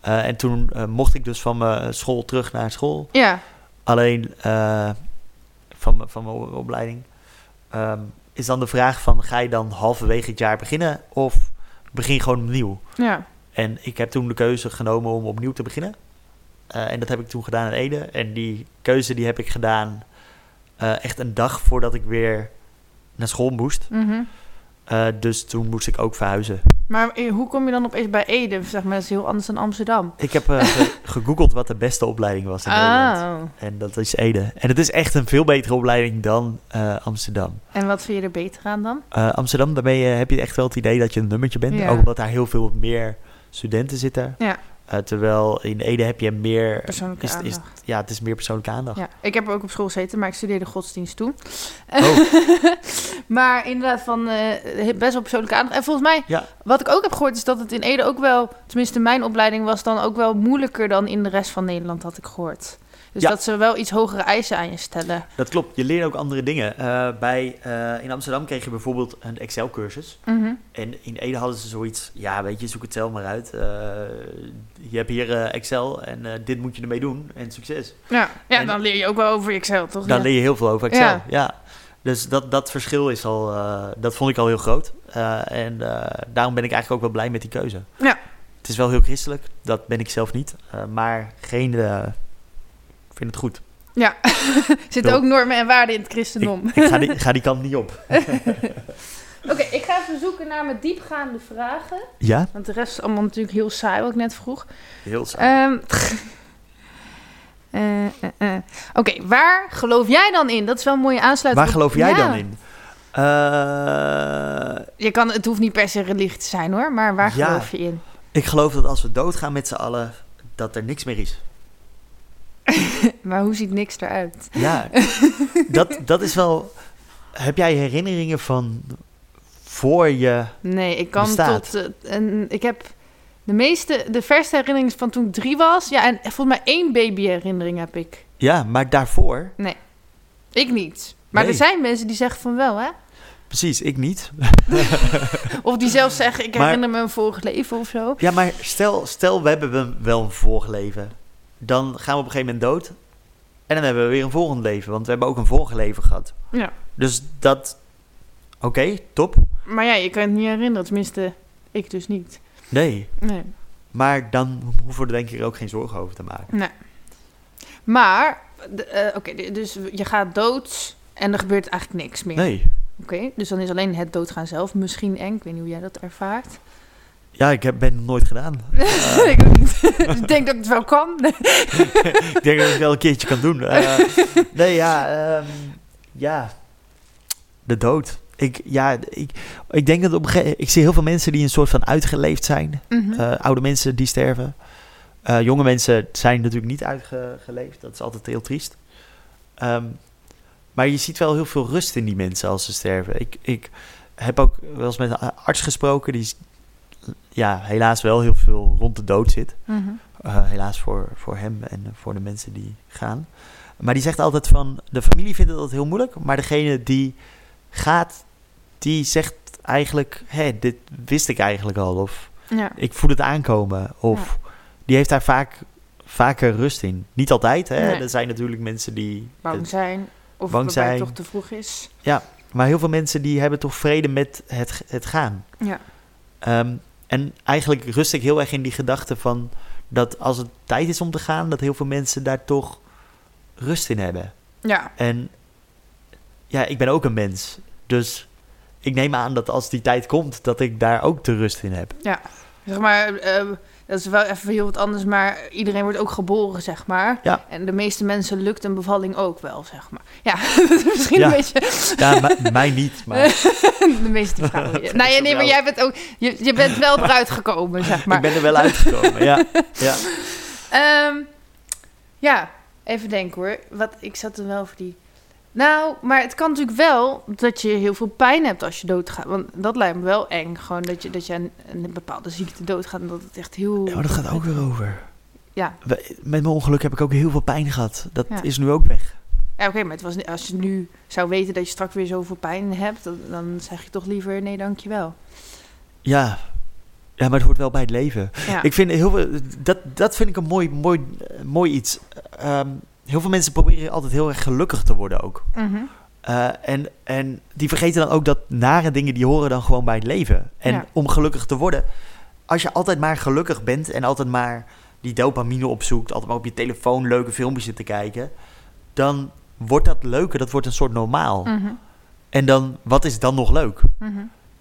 En toen mocht ik dus van mijn school terug naar school. ja. Alleen van, mijn- van mijn opleiding. Ehm, is dan de vraag van, ga je dan halverwege het jaar beginnen of begin gewoon opnieuw? Ja. En ik heb toen de keuze genomen om opnieuw te beginnen. Eh, en dat heb ik toen gedaan in Ede. En die keuze die heb ik gedaan eh, echt een dag voordat ik weer naar school moest. Mhm. Eh, dus toen moest ik ook verhuizen. Maar hoe kom je dan opeens bij Ede? Zeg maar, dat is heel anders dan Amsterdam. Ik heb ge- gegoogeld wat de beste opleiding was in Nederland. Oh. En dat is Ede. En het is echt een veel betere opleiding dan Amsterdam. En wat vind je er beter aan dan? Amsterdam, daarmee heb je echt wel het idee dat je een nummertje bent. Ja. Ook omdat daar heel veel meer studenten zitten. Ja. Eh, terwijl in Ede heb je meer... Persoonlijke is, ja, het is meer persoonlijke aandacht. Ja, ik heb ook op school gezeten, maar ik studeerde godsdienst toen. Oh. maar inderdaad, van eh, best wel persoonlijke aandacht. En volgens mij, Ja. wat ik ook heb gehoord, is dat het in Ede ook wel, tenminste mijn opleiding was dan ook wel moeilijker dan in de rest van Nederland, had ik gehoord. Dus Ja. dat ze wel iets hogere eisen aan je stellen. Dat klopt. Je leert ook andere dingen. Eh, bij, eh, in Amsterdam kreeg je bijvoorbeeld een Excel-cursus. Mhm. En in Ede hadden ze zoiets, ja weet je, zoek het zelf maar uit. Eh, je hebt hier Excel en dit moet je ermee doen en succes. Ja, ja En- dan leer je ook wel over Excel, toch? Dan ja. leer je heel veel over Excel. Ja. Ja. Dus dat, dat verschil is al, dat vond ik al heel groot. En daarom ben ik eigenlijk ook wel blij met die keuze. Ja. Het is wel heel christelijk, dat ben ik zelf niet. Maar geen, vind het goed. Ja, er zitten ook normen en waarden in het christendom. ik ga, die, ga die kant niet op. Oké, ik ga even zoeken naar mijn diepgaande vragen. Ja? Want de rest is allemaal natuurlijk heel saai, wat ik net vroeg. Heel saai. Ehm, eh, eh, eh. Oké, waar geloof jij dan in? Dat is wel een mooie aansluiting. Waar geloof jij Ja. dan in? Je kan, het hoeft niet per se religie te zijn hoor, maar waar Ja. geloof je in? ik geloof dat als we doodgaan met z'n allen, dat er niks meer is. maar hoe ziet niks eruit? Ja, dat, dat is wel... Heb jij herinneringen van voor je... Nee, ik kan Bestaat. tot... eh, en ik heb de meeste... De verste herinneringen van toen ik drie was. Ja, en volgens mij één babyherinnering heb ik. Ja, maar daarvoor... Ik niet. Maar Nee. er zijn mensen die zeggen van wel, hè? Precies, ik niet. Of die zelfs zeggen, ik Maar- herinner me een vorig leven of zo. Ja, maar stel, stel we hebben we wel een vorig leven. Dan gaan we op een gegeven moment dood. En dan hebben we weer een volgend leven. Want we hebben ook een vorig leven gehad. Ja. Dus dat... Oké, top. Maar ja, je kan het niet herinneren. Tenminste, ik dus niet. Nee. Nee. Maar dan hoeven we er denk ik ook geen zorgen over te maken. nee. Maar, eh, oké, dus je gaat dood en er gebeurt eigenlijk niks meer. Nee. Oké, dus dan is alleen het doodgaan zelf misschien eng. Ik weet niet hoe jij dat ervaart. Ja, ik heb, ben het nooit gedaan. ik denk dat ik het wel kan. ik denk dat ik het wel een keertje kan doen. Eh, nee, ja, ehm, ja, de dood. Ik, ja, ik, ik denk dat op een gegeven ik zie heel veel mensen die een soort van uitgeleefd zijn. Mhm. Eh, oude mensen die sterven. Eh, jonge mensen zijn natuurlijk niet uitgeleefd. Dat is altijd heel triest. Ehm, maar je ziet wel heel veel rust in die mensen als ze sterven. Ik, ik heb ook wel eens met een arts gesproken die ja, helaas wel heel veel rond de dood zit. Mhm. Eh, helaas voor, voor hem en voor de mensen die gaan. Maar die zegt altijd van, de familie vindt het altijd heel moeilijk, maar degene die gaat, die zegt eigenlijk, hé, dit wist ik eigenlijk al, of Ja. ik voel het aankomen, of die heeft daar vaak, vaker rust in. Niet altijd, hè. Nee. Er zijn natuurlijk mensen die, Bang zijn. Of Bang zijn. toch te vroeg is. maar heel veel mensen die hebben toch vrede met het, het gaan. Ja. Ehm, en eigenlijk rust ik heel erg in die gedachte van dat als het tijd is om te gaan, dat heel veel mensen daar toch rust in hebben. Ja. En ja, ik ben ook een mens. Dus ik neem aan dat als die tijd komt, dat ik daar ook de rust in heb. Zeg maar, eh, dat is wel even heel wat anders, maar iedereen wordt ook geboren, zeg maar. Ja. En de meeste mensen lukt een bevalling ook wel, zeg maar. Ja, misschien Ja. een beetje Ja, mij niet, maar de meeste vrouwen. Nou ja, nee, maar jij bent ook, je, je bent wel eruit gekomen, zeg maar. ik ben er wel uitgekomen. Ja, ja. Ehm, ja, even denken hoor. Wat, ik zat er wel voor die... Nou, maar het kan natuurlijk wel dat je heel veel pijn hebt als je doodgaat. Want dat lijkt me wel eng. Gewoon dat je, dat je aan een bepaalde ziekte doodgaat en dat het echt heel... ja maar dat gaat ook weer over. Ja, Met mijn ongeluk heb ik ook heel veel pijn gehad. Dat Ja. is nu ook weg. ja oké, maar het was, als je nu zou weten dat je straks weer zoveel pijn hebt... dan, dan zeg je toch liever nee, dankjewel. Ja. ja, maar het hoort wel bij het leven. Ja, Ik vind heel veel, dat, dat vind ik een mooi, mooi, eh, mooi iets. Ehm, heel veel mensen proberen altijd heel erg gelukkig te worden ook. Mhm. Eh, en, en die vergeten dan ook dat nare dingen die horen dan gewoon bij het leven. En Ja. om gelukkig te worden, als je altijd maar gelukkig bent en altijd maar die dopamine opzoekt, altijd maar op je telefoon leuke filmpjes zit te kijken, dan wordt dat leuke, dat wordt een soort normaal. Mhm. En dan, wat is dan nog leuk? Mhm.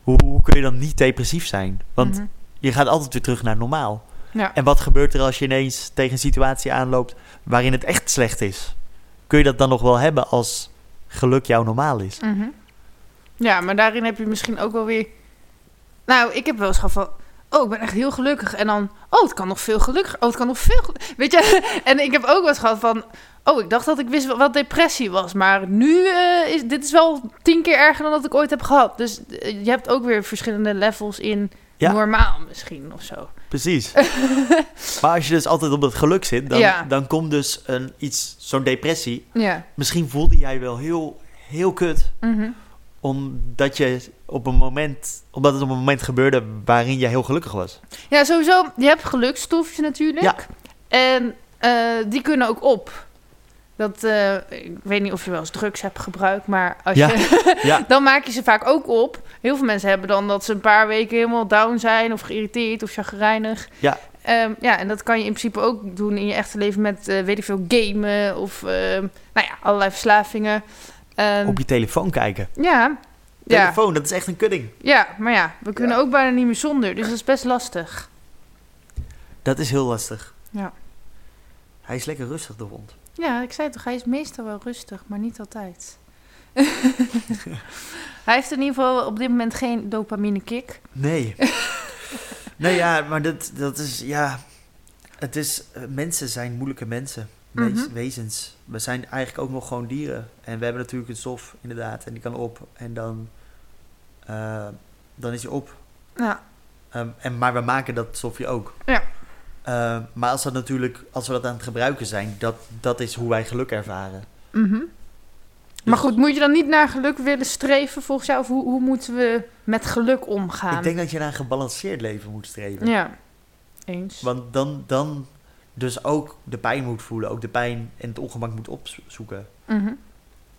Hoe, hoe kun je dan niet depressief zijn? Want je gaat altijd weer terug naar normaal. Ja. En wat gebeurt er als je ineens tegen een situatie aanloopt waarin het echt slecht is? Kun je dat dan nog wel hebben als geluk jouw normaal is? Mhm. Ja, maar daarin heb je misschien ook wel weer... Nou, ik heb wel eens gehad van... Oh, ik ben echt heel gelukkig. En dan... Oh, het kan nog veel gelukkiger. Oh, het kan nog veel... Weet je? En ik heb ook wel eens gehad van... Oh, ik dacht dat ik wist wat- depressie was. Maar nu is dit is wel tien keer erger dan dat ik ooit heb gehad. Dus eh, je hebt ook weer verschillende levels in Ja. normaal misschien of zo. Precies. maar als je dus altijd op het geluk zit, dan, Ja. dan komt dus een, iets, zo'n depressie. Ja. Misschien voelde jij wel heel, heel kut, Mhm. omdat, je op een moment, omdat het op een moment gebeurde waarin jij heel gelukkig was. Ja, sowieso. Je hebt gelukstofjes natuurlijk. Ja. En eh, die kunnen ook op. Dat, eh, ik weet niet of je wel eens drugs hebt gebruikt, maar als Ja. je, dan maak je ze vaak ook op. Heel veel mensen hebben dan dat ze een paar weken helemaal down zijn of geïrriteerd of chagrijnig. Ja. Ehm, ja, en dat kan je in principe ook doen in je echte leven met, eh, weet ik veel, gamen of ehm, nou ja, allerlei verslavingen. Ehm, Op je telefoon kijken. ja. Ja, Telefoon, dat is echt een kudding. ja, maar ja, we kunnen ook bijna niet meer zonder, dus dat is best lastig. Dat is heel lastig. Ja. Hij is lekker rustig, de hond. Ja, ik zei toch, hij is meestal wel rustig, maar niet altijd. hij heeft in ieder geval op dit moment geen dopamine kick. Nee. nee, ja, maar dat, dat is, ja... Het is, eh, mensen zijn moeilijke mensen. wees- Mhm. wezens. We zijn eigenlijk ook nog gewoon dieren. En we hebben natuurlijk een stof, inderdaad. En die kan op. En dan, eh, dan is hij op. Ja. Ehm, en, maar we maken dat stofje ook. Ja. Ehm, maar als, dat natuurlijk, als we dat aan het gebruiken zijn, dat, dat is hoe wij geluk ervaren. Mhm. Maar goed, moet je dan niet naar geluk willen streven volgens jou? Of hoe, hoe moeten we met geluk omgaan? Ik denk dat je naar een gebalanceerd leven moet streven. Ja, eens. Want dan, dan dus ook de pijn moet voelen. Ook de pijn en het ongemak moet opzoeken. Mhm.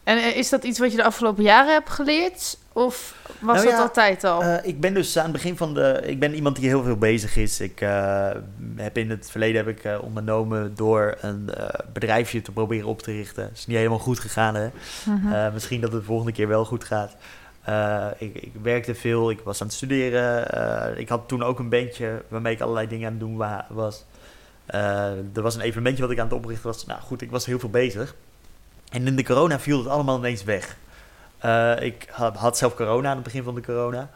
En eh, is dat iets wat je de afgelopen jaren hebt geleerd? Of was Nou dat altijd al? Eh, ik ben dus aan het begin van de... Ik ben iemand die heel veel bezig is. Ik eh, heb in het verleden heb ik ondernomen door een bedrijfje te proberen op te richten. Het is niet helemaal goed gegaan, hè. Mhm. Misschien dat het de volgende keer wel goed gaat. Ik, ik werkte veel, ik was aan het studeren. ik had toen ook een bandje waarmee ik allerlei dingen aan het doen wa- was. Er was een evenementje wat ik aan het oprichten was. Nou goed, ik was heel veel bezig. En in de corona viel het allemaal ineens weg. Eh, ik had, zelf corona aan het begin van de corona.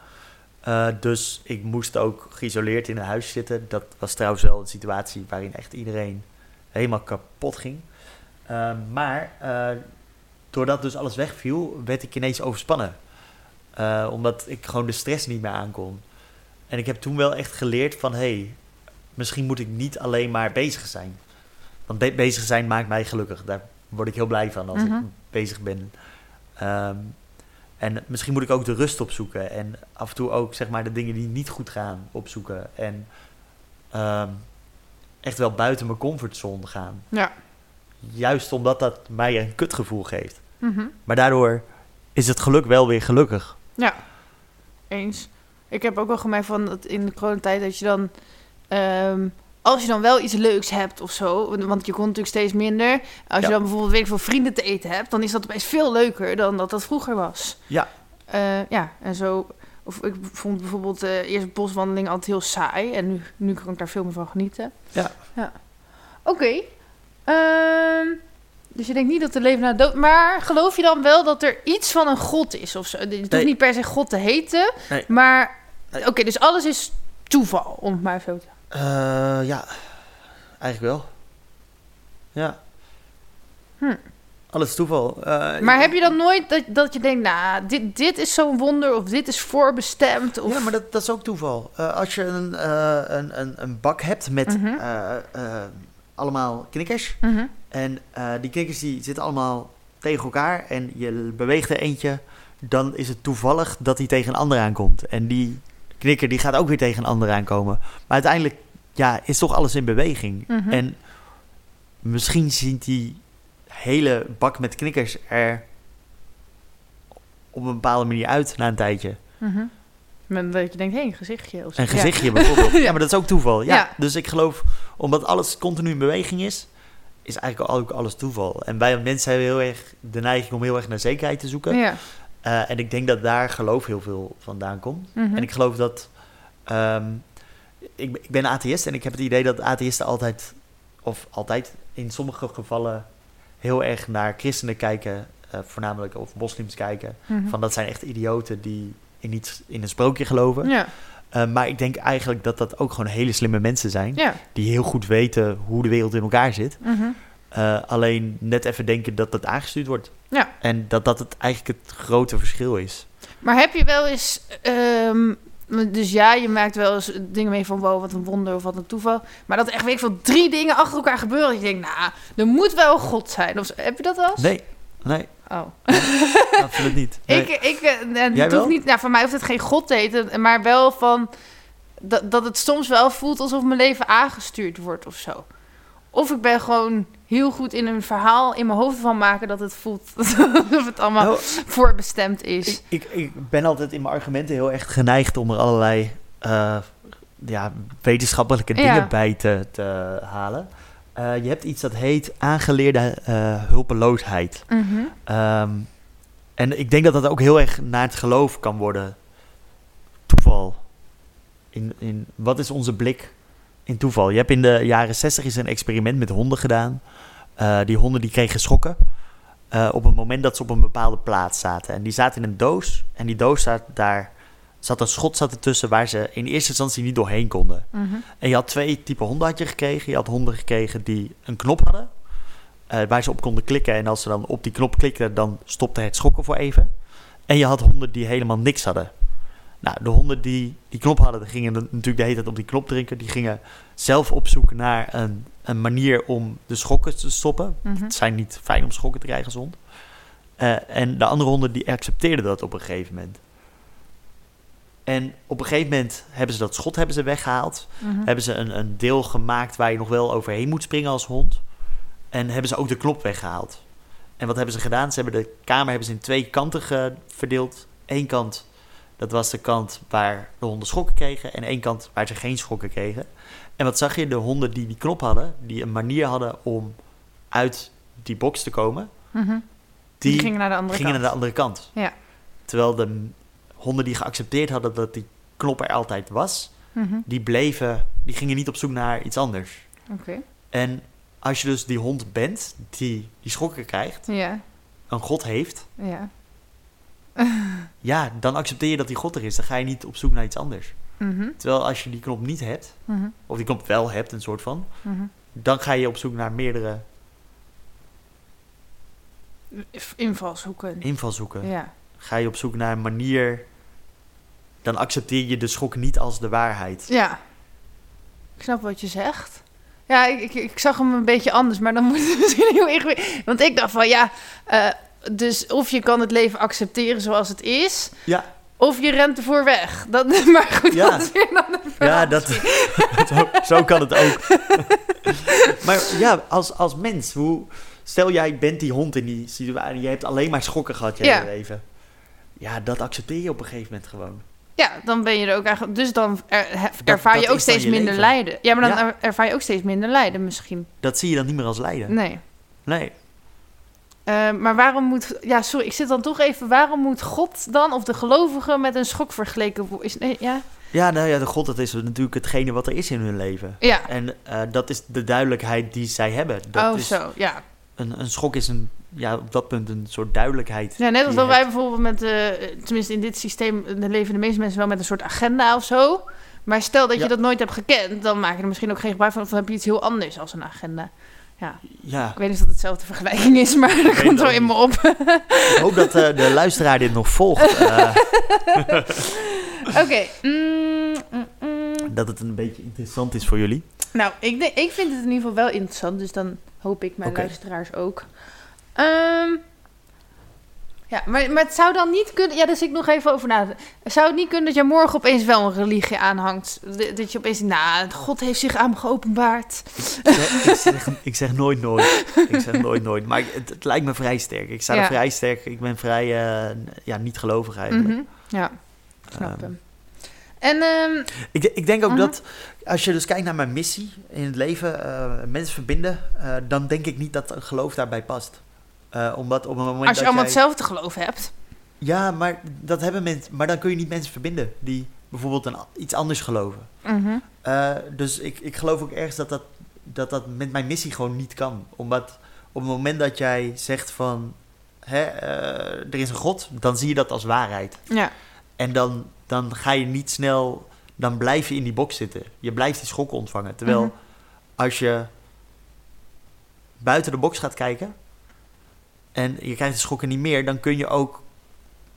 Eh, dus ik moest ook geïsoleerd in een huis zitten. Dat was trouwens wel een situatie waarin echt iedereen helemaal kapot ging. Eh, maar eh, doordat dus alles wegviel, werd ik ineens overspannen. Omdat ik gewoon de stress niet meer aankon. En ik heb toen wel echt geleerd van... hé, hey, misschien moet ik niet alleen maar bezig zijn. Want be- bezig zijn maakt mij gelukkig. Daar word ik heel blij van als Mhm. ik bezig ben. Ehm, en misschien moet ik ook de rust opzoeken. En af en toe ook zeg maar de dingen die niet goed gaan opzoeken. En ehm, echt wel buiten mijn comfortzone gaan. Ja. Juist omdat dat mij een kutgevoel geeft. Mhm. Maar daardoor is het geluk wel weer gelukkig. Eens. Ik heb ook wel gemerkt van dat in de coronatijd dat je dan... ehm, als je dan wel iets leuks hebt of zo, want je kon natuurlijk steeds minder. Als Ja. je dan bijvoorbeeld weet ik veel vrienden te eten hebt, dan is dat opeens veel leuker dan dat dat vroeger was. Ja. Eh, ja, en zo. Of ik vond bijvoorbeeld eh eerst boswandeling altijd heel saai. En nu, nu kan ik daar veel meer van genieten. Ja. ja. Oké. Ehm, dus je denkt niet dat er leven na de dood... Maar geloof je dan wel dat er iets van een god is of zo? Het hoeft Nee. niet per se god te heten. Nee. Maar... Oké, dus alles is toeval, om het maar zo te Eh, ja, eigenlijk wel. Ja. Hm. Alles toeval. Eh, Maar heb je dan nooit dat, dat je denkt... Nou, dit, dit is zo'n wonder of dit is voorbestemd? Of... Ja, maar dat, dat is ook toeval. Eh, als je een, een, een, een bak hebt met Mhm. allemaal knikkers. Mhm. En die knikkers die zitten allemaal tegen elkaar. En je beweegt er eentje. Dan is het toevallig dat die tegen een ander aankomt. En die knikker die gaat ook weer tegen een ander aankomen. Maar uiteindelijk ja, is toch alles in beweging. Mhm. En misschien ziet die hele bak met knikkers er op een bepaalde manier uit na een tijdje. Mhm. Met dat je denkt, hé, een gezichtje. Of zo. Een Ja. gezichtje bijvoorbeeld. Ja. Maar dat is ook toeval. Ja. Ja. Dus ik geloof, omdat alles continu in beweging is, is eigenlijk ook alles toeval. En wij mensen hebben heel erg de neiging om heel erg naar zekerheid te zoeken. Ja. Eh, en ik denk dat daar geloof heel veel vandaan komt. Mhm. En ik geloof dat... ehm, ik, ben- ik ben atheïst en ik heb het idee dat atheïsten altijd... of altijd in sommige gevallen heel erg naar christenen kijken... eh, voornamelijk of moslims kijken. Mhm. Van dat zijn echt idioten die in, iets, in een sprookje geloven. Ja, Eh, maar ik denk eigenlijk dat dat ook gewoon hele slimme mensen zijn. ja. Die heel goed weten hoe de wereld in elkaar zit. Mhm. Eh, alleen net even denken dat dat aangestuurd wordt. Ja. En dat dat het eigenlijk het grote verschil is. Maar heb je wel eens... ehm, dus ja, je maakt wel eens dingen mee van... wow, wat een wonder of wat een toeval. Maar dat echt, weet ik veel, drie dingen achter elkaar gebeuren. Dat je denkt, nou, er moet wel een God zijn. Of, heb je dat wel eens? Nee, nee, Oh. absoluut niet. Nee. Ik, ik, eh, wel? niet, nou, voor mij hoeft het geen God te heten, maar wel van dat, dat het soms wel voelt alsof mijn leven aangestuurd wordt of zo. Of ik ben gewoon heel goed in een verhaal in mijn hoofd van maken dat het voelt alsof het allemaal Nou, voorbestemd is. ik, ik, ben altijd in mijn argumenten heel erg geneigd om er allerlei eh, ja, wetenschappelijke Ja. dingen bij te, te halen. Eh, je hebt iets dat heet aangeleerde eh, hulpeloosheid. Mhm. Ehm, en ik denk dat dat ook heel erg naar het geloof kan worden. Toeval. In, in, wat is onze blik in toeval? Je hebt in de jaren 60 is een experiment met honden gedaan. Eh, die honden die kregen schokken. eh, op het moment dat ze op een bepaalde plaats zaten. En die zaten in een doos. En die doos zat daar. Zat een schot zat ertussen waar ze in eerste instantie niet doorheen konden. Mhm. En je had twee typen honden had je gekregen. Je had honden gekregen die een knop hadden. eh, waar ze op konden klikken. En als ze dan op die knop klikten, dan stopte het schokken voor even. En je had honden die helemaal niks hadden. Nou, de honden die die knop hadden, die gingen natuurlijk de hele tijd op die knop drinken. Die gingen zelf op zoek naar een, een manier om de schokken te stoppen. Mhm. Het zijn niet fijn om schokken te krijgen als hond. Eh, en de andere honden die accepteerden dat op een gegeven moment. En op een gegeven moment hebben ze dat schot hebben ze weggehaald. Mhm. Hebben ze een, een deel gemaakt waar je nog wel overheen moet springen als hond. En hebben ze ook de knop weggehaald. En wat hebben ze gedaan? Ze hebben de kamer hebben ze in twee kanten verdeeld. Eén kant, dat was de kant waar de honden schokken kregen. En één kant waar ze geen schokken kregen. En wat zag je? De honden die die knop hadden, die een manier hadden om uit die box te komen, Mhm. die, Die gingen naar de andere gingen kant. naar de andere kant. Ja. Terwijl de honden die geaccepteerd hadden dat die knop er altijd was, Mhm. die bleven, die gingen niet op zoek naar iets anders. Oké. En als je dus die hond bent die die schokken krijgt, Ja. een god heeft, Ja. ja, dan accepteer je dat die god er is. Dan ga je niet op zoek naar iets anders. Mhm. Terwijl als je die knop niet hebt, Mhm. of die knop wel hebt, een soort van, Mhm. dan ga je op zoek naar meerdere Invalshoeken. invalshoeken. Ja. Ga je op zoek naar een manier, dan accepteer je de schok niet als de waarheid. Ja. Ik snap wat je zegt. Ja, ik, ik, ik zag hem een beetje anders, maar dan moet het misschien heel ingewikkeld. Want ik dacht van ja, eh, dus of je kan het leven accepteren zoals het is, Ja, of je rent ervoor weg. Dat, maar goed, Ja. dat is weer een ja dat, zo, zo kan het ook. maar ja, als, als mens, hoe, stel jij bent die hond in die situatie, je hebt alleen maar schokken gehad je Ja. hele leven. Ja, dat accepteer je op een gegeven moment gewoon. Ja, dan ben je er ook eigenlijk. Dus dan er- ervaar dat je ook steeds je minder leven. lijden. Ja, maar dan Ja. er- ervaar je ook steeds minder lijden misschien. Dat zie je dan niet meer als lijden. Nee. Nee. Eh, maar waarom moet. Ja, sorry, ik zit dan toch even. Waarom moet God dan, of de gelovige, met een schok vergeleken worden? Is, nee, ja? Ja, nou ja, de God, dat is natuurlijk hetgene wat er is in hun leven. Ja. En eh, dat is de duidelijkheid die zij hebben. Dat oh, is zo. Ja. Een, een schok is een, ja, op dat punt een soort duidelijkheid. ja net als je wij bijvoorbeeld met. eh, tenminste, in dit systeem eh, leven de meeste mensen wel met een soort agenda of zo. Maar stel dat je dat nooit hebt gekend, dan maak je er misschien ook geen gebruik van. Of dan heb je iets heel anders als een agenda. Ja, Ik weet niet of dat hetzelfde vergelijking is, maar dat komt ook in me op. ik hoop dat eh, de luisteraar dit nog volgt. eh, Oké. mm, mm, mm. dat het een beetje interessant is voor jullie. Nou, ik, denk, ik vind het in ieder geval wel interessant, dus dan hoop ik mijn luisteraars ook. Ehm, ja, maar, maar het zou dan niet kunnen... Ja, zit ik nog even over na. Zou het niet kunnen dat je morgen opeens wel een religie aanhangt? Dat je opeens... Nou, God heeft zich aan me geopenbaard. Ik, zeg, ik zeg nooit nooit. Ik zeg nooit nooit. Maar het, het lijkt me vrij sterk. Ik sta Ja. er vrij sterk. Ik ben vrij eh, ja, niet gelovig eigenlijk. Mhm, Ja, snap Ehm, hem. En ehm, Ik, ik denk ook Mhm. dat als je dus kijkt naar mijn missie in het leven, eh, mensen verbinden, eh, dan denk ik niet dat geloof daarbij past. Eh, omdat op het moment als je allemaal jij- hetzelfde geloof hebt... Ja, maar dat hebben mensen. Maar dan kun je niet mensen verbinden die bijvoorbeeld een, iets anders geloven. Mhm, Eh, dus ik, ik geloof ook ergens dat dat, dat dat met mijn missie gewoon niet kan. Omdat op het moment dat jij zegt van hè, eh, er is een God, dan zie je dat als waarheid. Ja, En dan, dan ga je niet snel, dan blijf je in die box zitten. Je blijft die schokken ontvangen. Terwijl Mhm. als je buiten de box gaat kijken en je krijgt de schokken niet meer, dan kun je ook,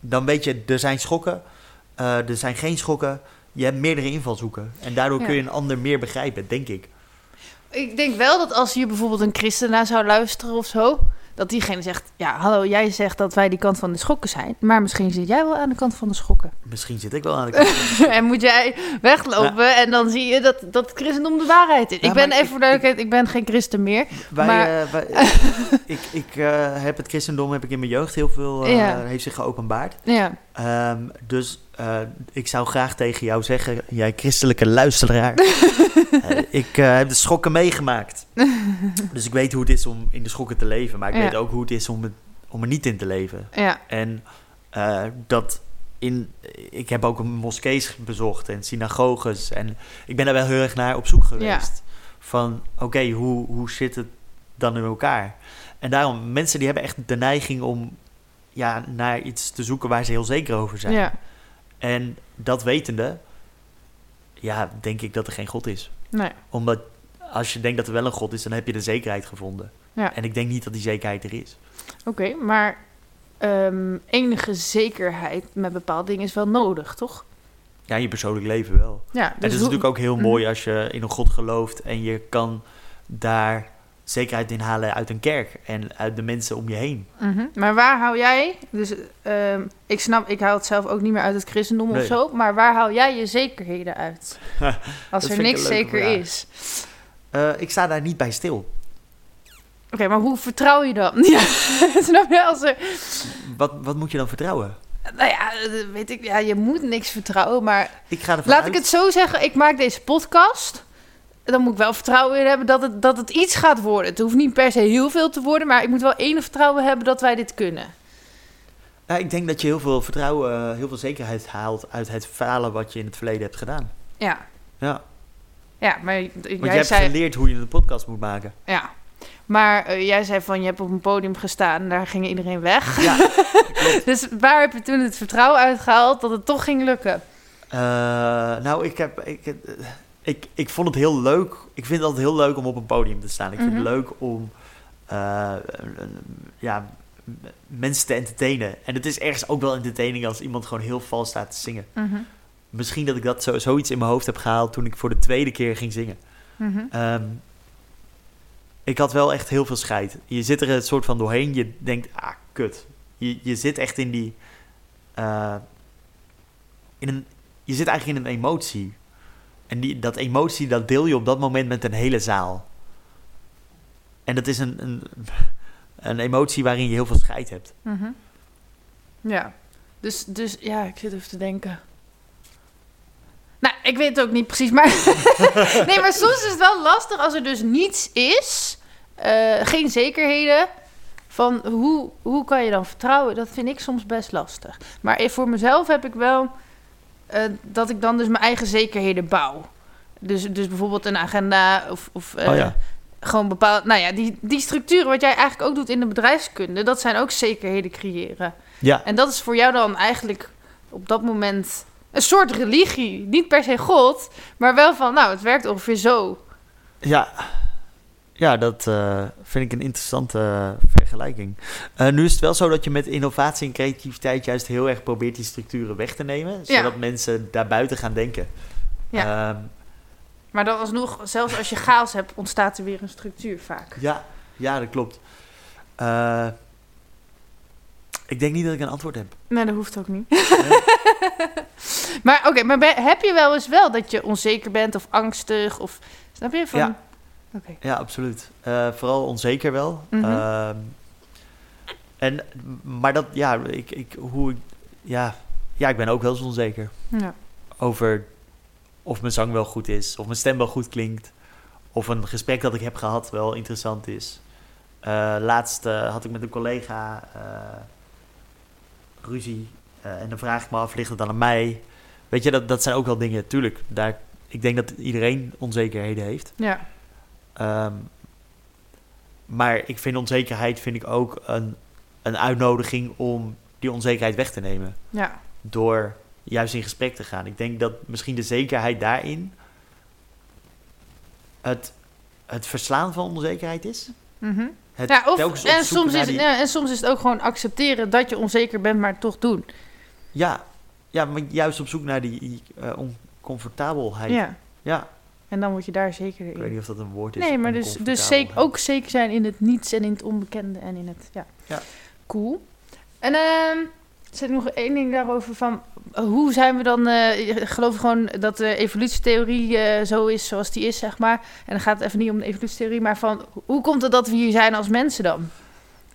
dan weet je, er zijn schokken, eh, er zijn geen schokken. Je hebt meerdere invalshoeken. En daardoor Ja. kun je een ander meer begrijpen, denk ik. Ik denk wel dat als hier bijvoorbeeld een christen naar zou luisteren of zo, dat diegene zegt: Ja, hallo, jij zegt dat wij die kant van de schokken zijn, maar misschien zit jij wel aan de kant van de schokken. Misschien zit ik wel aan de kant. van de en moet jij weglopen en dan zie je dat, dat christendom de waarheid is. Ja, ik ben even voor duidelijkheid, ik ben geen christen meer. Wij, Maar- eh, wij- ik ik eh, heb het christendom heb ik in mijn jeugd heel veel, eh, Ja. heeft zich geopenbaard. Ja, Ehm, dus eh, ik zou graag tegen jou zeggen, jij christelijke luisteraar. eh, ik eh, heb de schokken meegemaakt. dus ik weet hoe het is om in de schokken te leven. Maar ik Ja. weet ook hoe het is om, het, om er niet in te leven. ja, En dat in... Ik heb ook een moskees bezocht en synagoges. En ik ben daar wel heel erg naar op zoek geweest. Van, oké, hoe, hoe zit het dan in elkaar? En daarom, mensen die hebben echt de neiging om ja, naar iets te zoeken waar ze heel zeker over zijn. ja. En dat wetende, ja, denk ik dat er geen God is. Nee. Omdat als je denkt dat er wel een God is, dan heb je de zekerheid gevonden. Ja. En ik denk niet dat die zekerheid er is. Oké, maar ehm, enige zekerheid met bepaalde dingen is wel nodig, toch? Ja, in je persoonlijk leven wel. Ja, en het is hoe- natuurlijk ook heel Mhm. mooi als je in een God gelooft en je kan daar zekerheid in halen uit een kerk en uit de mensen om je heen. Mhm. Maar waar hou jij, dus ehm, ik snap, ik haal het zelf ook niet meer uit het christendom of zo, maar waar haal jij je zekerheden uit? Als er niks zeker vraag. is. Eh, ik sta daar niet bij stil. Oké, maar hoe vertrouw je dan? Ja, snap je? Als er, Wat, wat moet je dan vertrouwen? nou ja, eh, weet ik, ja, je moet niks vertrouwen, maar Ik ga ervan laat uit- ik het zo zeggen, ik maak deze podcast. Dan moet ik wel vertrouwen in hebben dat het, dat het iets gaat worden. Het hoeft niet per se heel veel te worden, maar ik moet wel enig vertrouwen hebben dat wij dit kunnen. Nou, ik denk dat je heel veel vertrouwen, eh, heel veel zekerheid haalt uit het falen wat je in het verleden hebt gedaan. Ja, Ja, ja maar want jij je hebt zei... geleerd hoe je een podcast moet maken. Ja. Maar eh, jij zei van, je hebt op een podium gestaan en daar ging iedereen weg. Ja, klopt. Dus waar heb je toen het vertrouwen uitgehaald dat het toch ging lukken? Eh, nou, ik, heb, ik, ik, ik vond het heel leuk. Ik vind het altijd heel leuk om op een podium te staan. Ik vind Mhm. het leuk om eh, ja, mensen te entertainen. En het is ergens ook wel entertaining als iemand gewoon heel vals staat te zingen. Mhm. Misschien dat ik dat zo, zoiets in mijn hoofd heb gehaald toen ik voor de tweede keer ging zingen. Mhm. Ehm, ik had wel echt heel veel scheid. Je zit er een soort van doorheen. Je denkt, ah, kut. Je, je zit echt in die... eh, in een, je zit eigenlijk in een emotie. En die, dat emotie, dat deel je op dat moment met een hele zaal. En dat is een, een, een emotie waarin je heel veel scheid hebt. Mhm. Ja. Dus, dus ja, ik zit even te denken. Nou, ik weet het ook niet precies, maar... nee, maar soms is het wel lastig als er dus niets is. eh, geen zekerheden. Van hoe, hoe kan je dan vertrouwen? Dat vind ik soms best lastig. Maar voor mezelf heb ik wel... eh, dat ik dan dus mijn eigen zekerheden bouw. Dus, dus bijvoorbeeld een agenda of... of eh, Oh ja. gewoon bepaald. Nou ja, die, die structuren, wat jij eigenlijk ook doet in de bedrijfskunde, dat zijn ook zekerheden creëren. Ja, En dat is voor jou dan eigenlijk op dat moment een soort religie. Niet per se God, maar wel van, nou, het werkt ongeveer zo. Ja, ja dat eh, vind ik een interessante vergelijking. Eh, nu is het wel zo dat je met innovatie en creativiteit juist heel erg probeert die structuren weg te nemen, Ja. zodat mensen daarbuiten gaan denken. Ja. Ehm, Maar dan alsnog, zelfs als je chaos hebt, ontstaat er weer een structuur vaak. ja, ja, dat klopt. Eh, ik denk niet dat ik een antwoord heb. Nee, dat hoeft ook niet. maar oké, maar ben- heb je wel eens wel dat je onzeker bent of angstig of... Snap je? Van, Ja. Ja, absoluut. Eh, vooral onzeker wel. Mhm. Ehm, en, maar dat, ja, ik, ik, hoe ik, ja, ja, ik ben ook wel eens onzeker. Ja. over of mijn zang wel goed is, of mijn stem wel goed klinkt, of een gesprek dat ik heb gehad wel interessant is. Eh, laatst eh, had ik met een collega ruzie en dan vraag ik me af, ligt het dan aan mij? Weet je, dat, dat zijn ook wel dingen, tuurlijk. Daar, ik denk dat iedereen onzekerheden heeft. ja. Ehm, maar ik vind onzekerheid vind ik ook een, een uitnodiging om die onzekerheid weg te nemen Ja. door juist in gesprek te gaan. Ik denk dat misschien de zekerheid daarin het, het verslaan van onzekerheid is. Mhm. Het Ja, of, en, soms is, die- ja, en soms is het ook gewoon accepteren dat je onzeker bent, maar toch doen. ja, ja, maar juist op zoek naar die eh, oncomfortabelheid. Ja. Ja, En dan word je daar zeker ik weet in. niet of dat een woord is. Nee, maar dus, dus zeker, ook zeker zijn in het niets en in het onbekende en in het... Ja, Ja. cool. En ehm zit nog één ding daarover van... Hoe zijn we dan... eh, ik geloof gewoon dat de evolutietheorie eh, zo is zoals die is, zeg maar. En dan gaat het even niet om de evolutietheorie, maar van... Hoe komt het dat we hier zijn als mensen dan?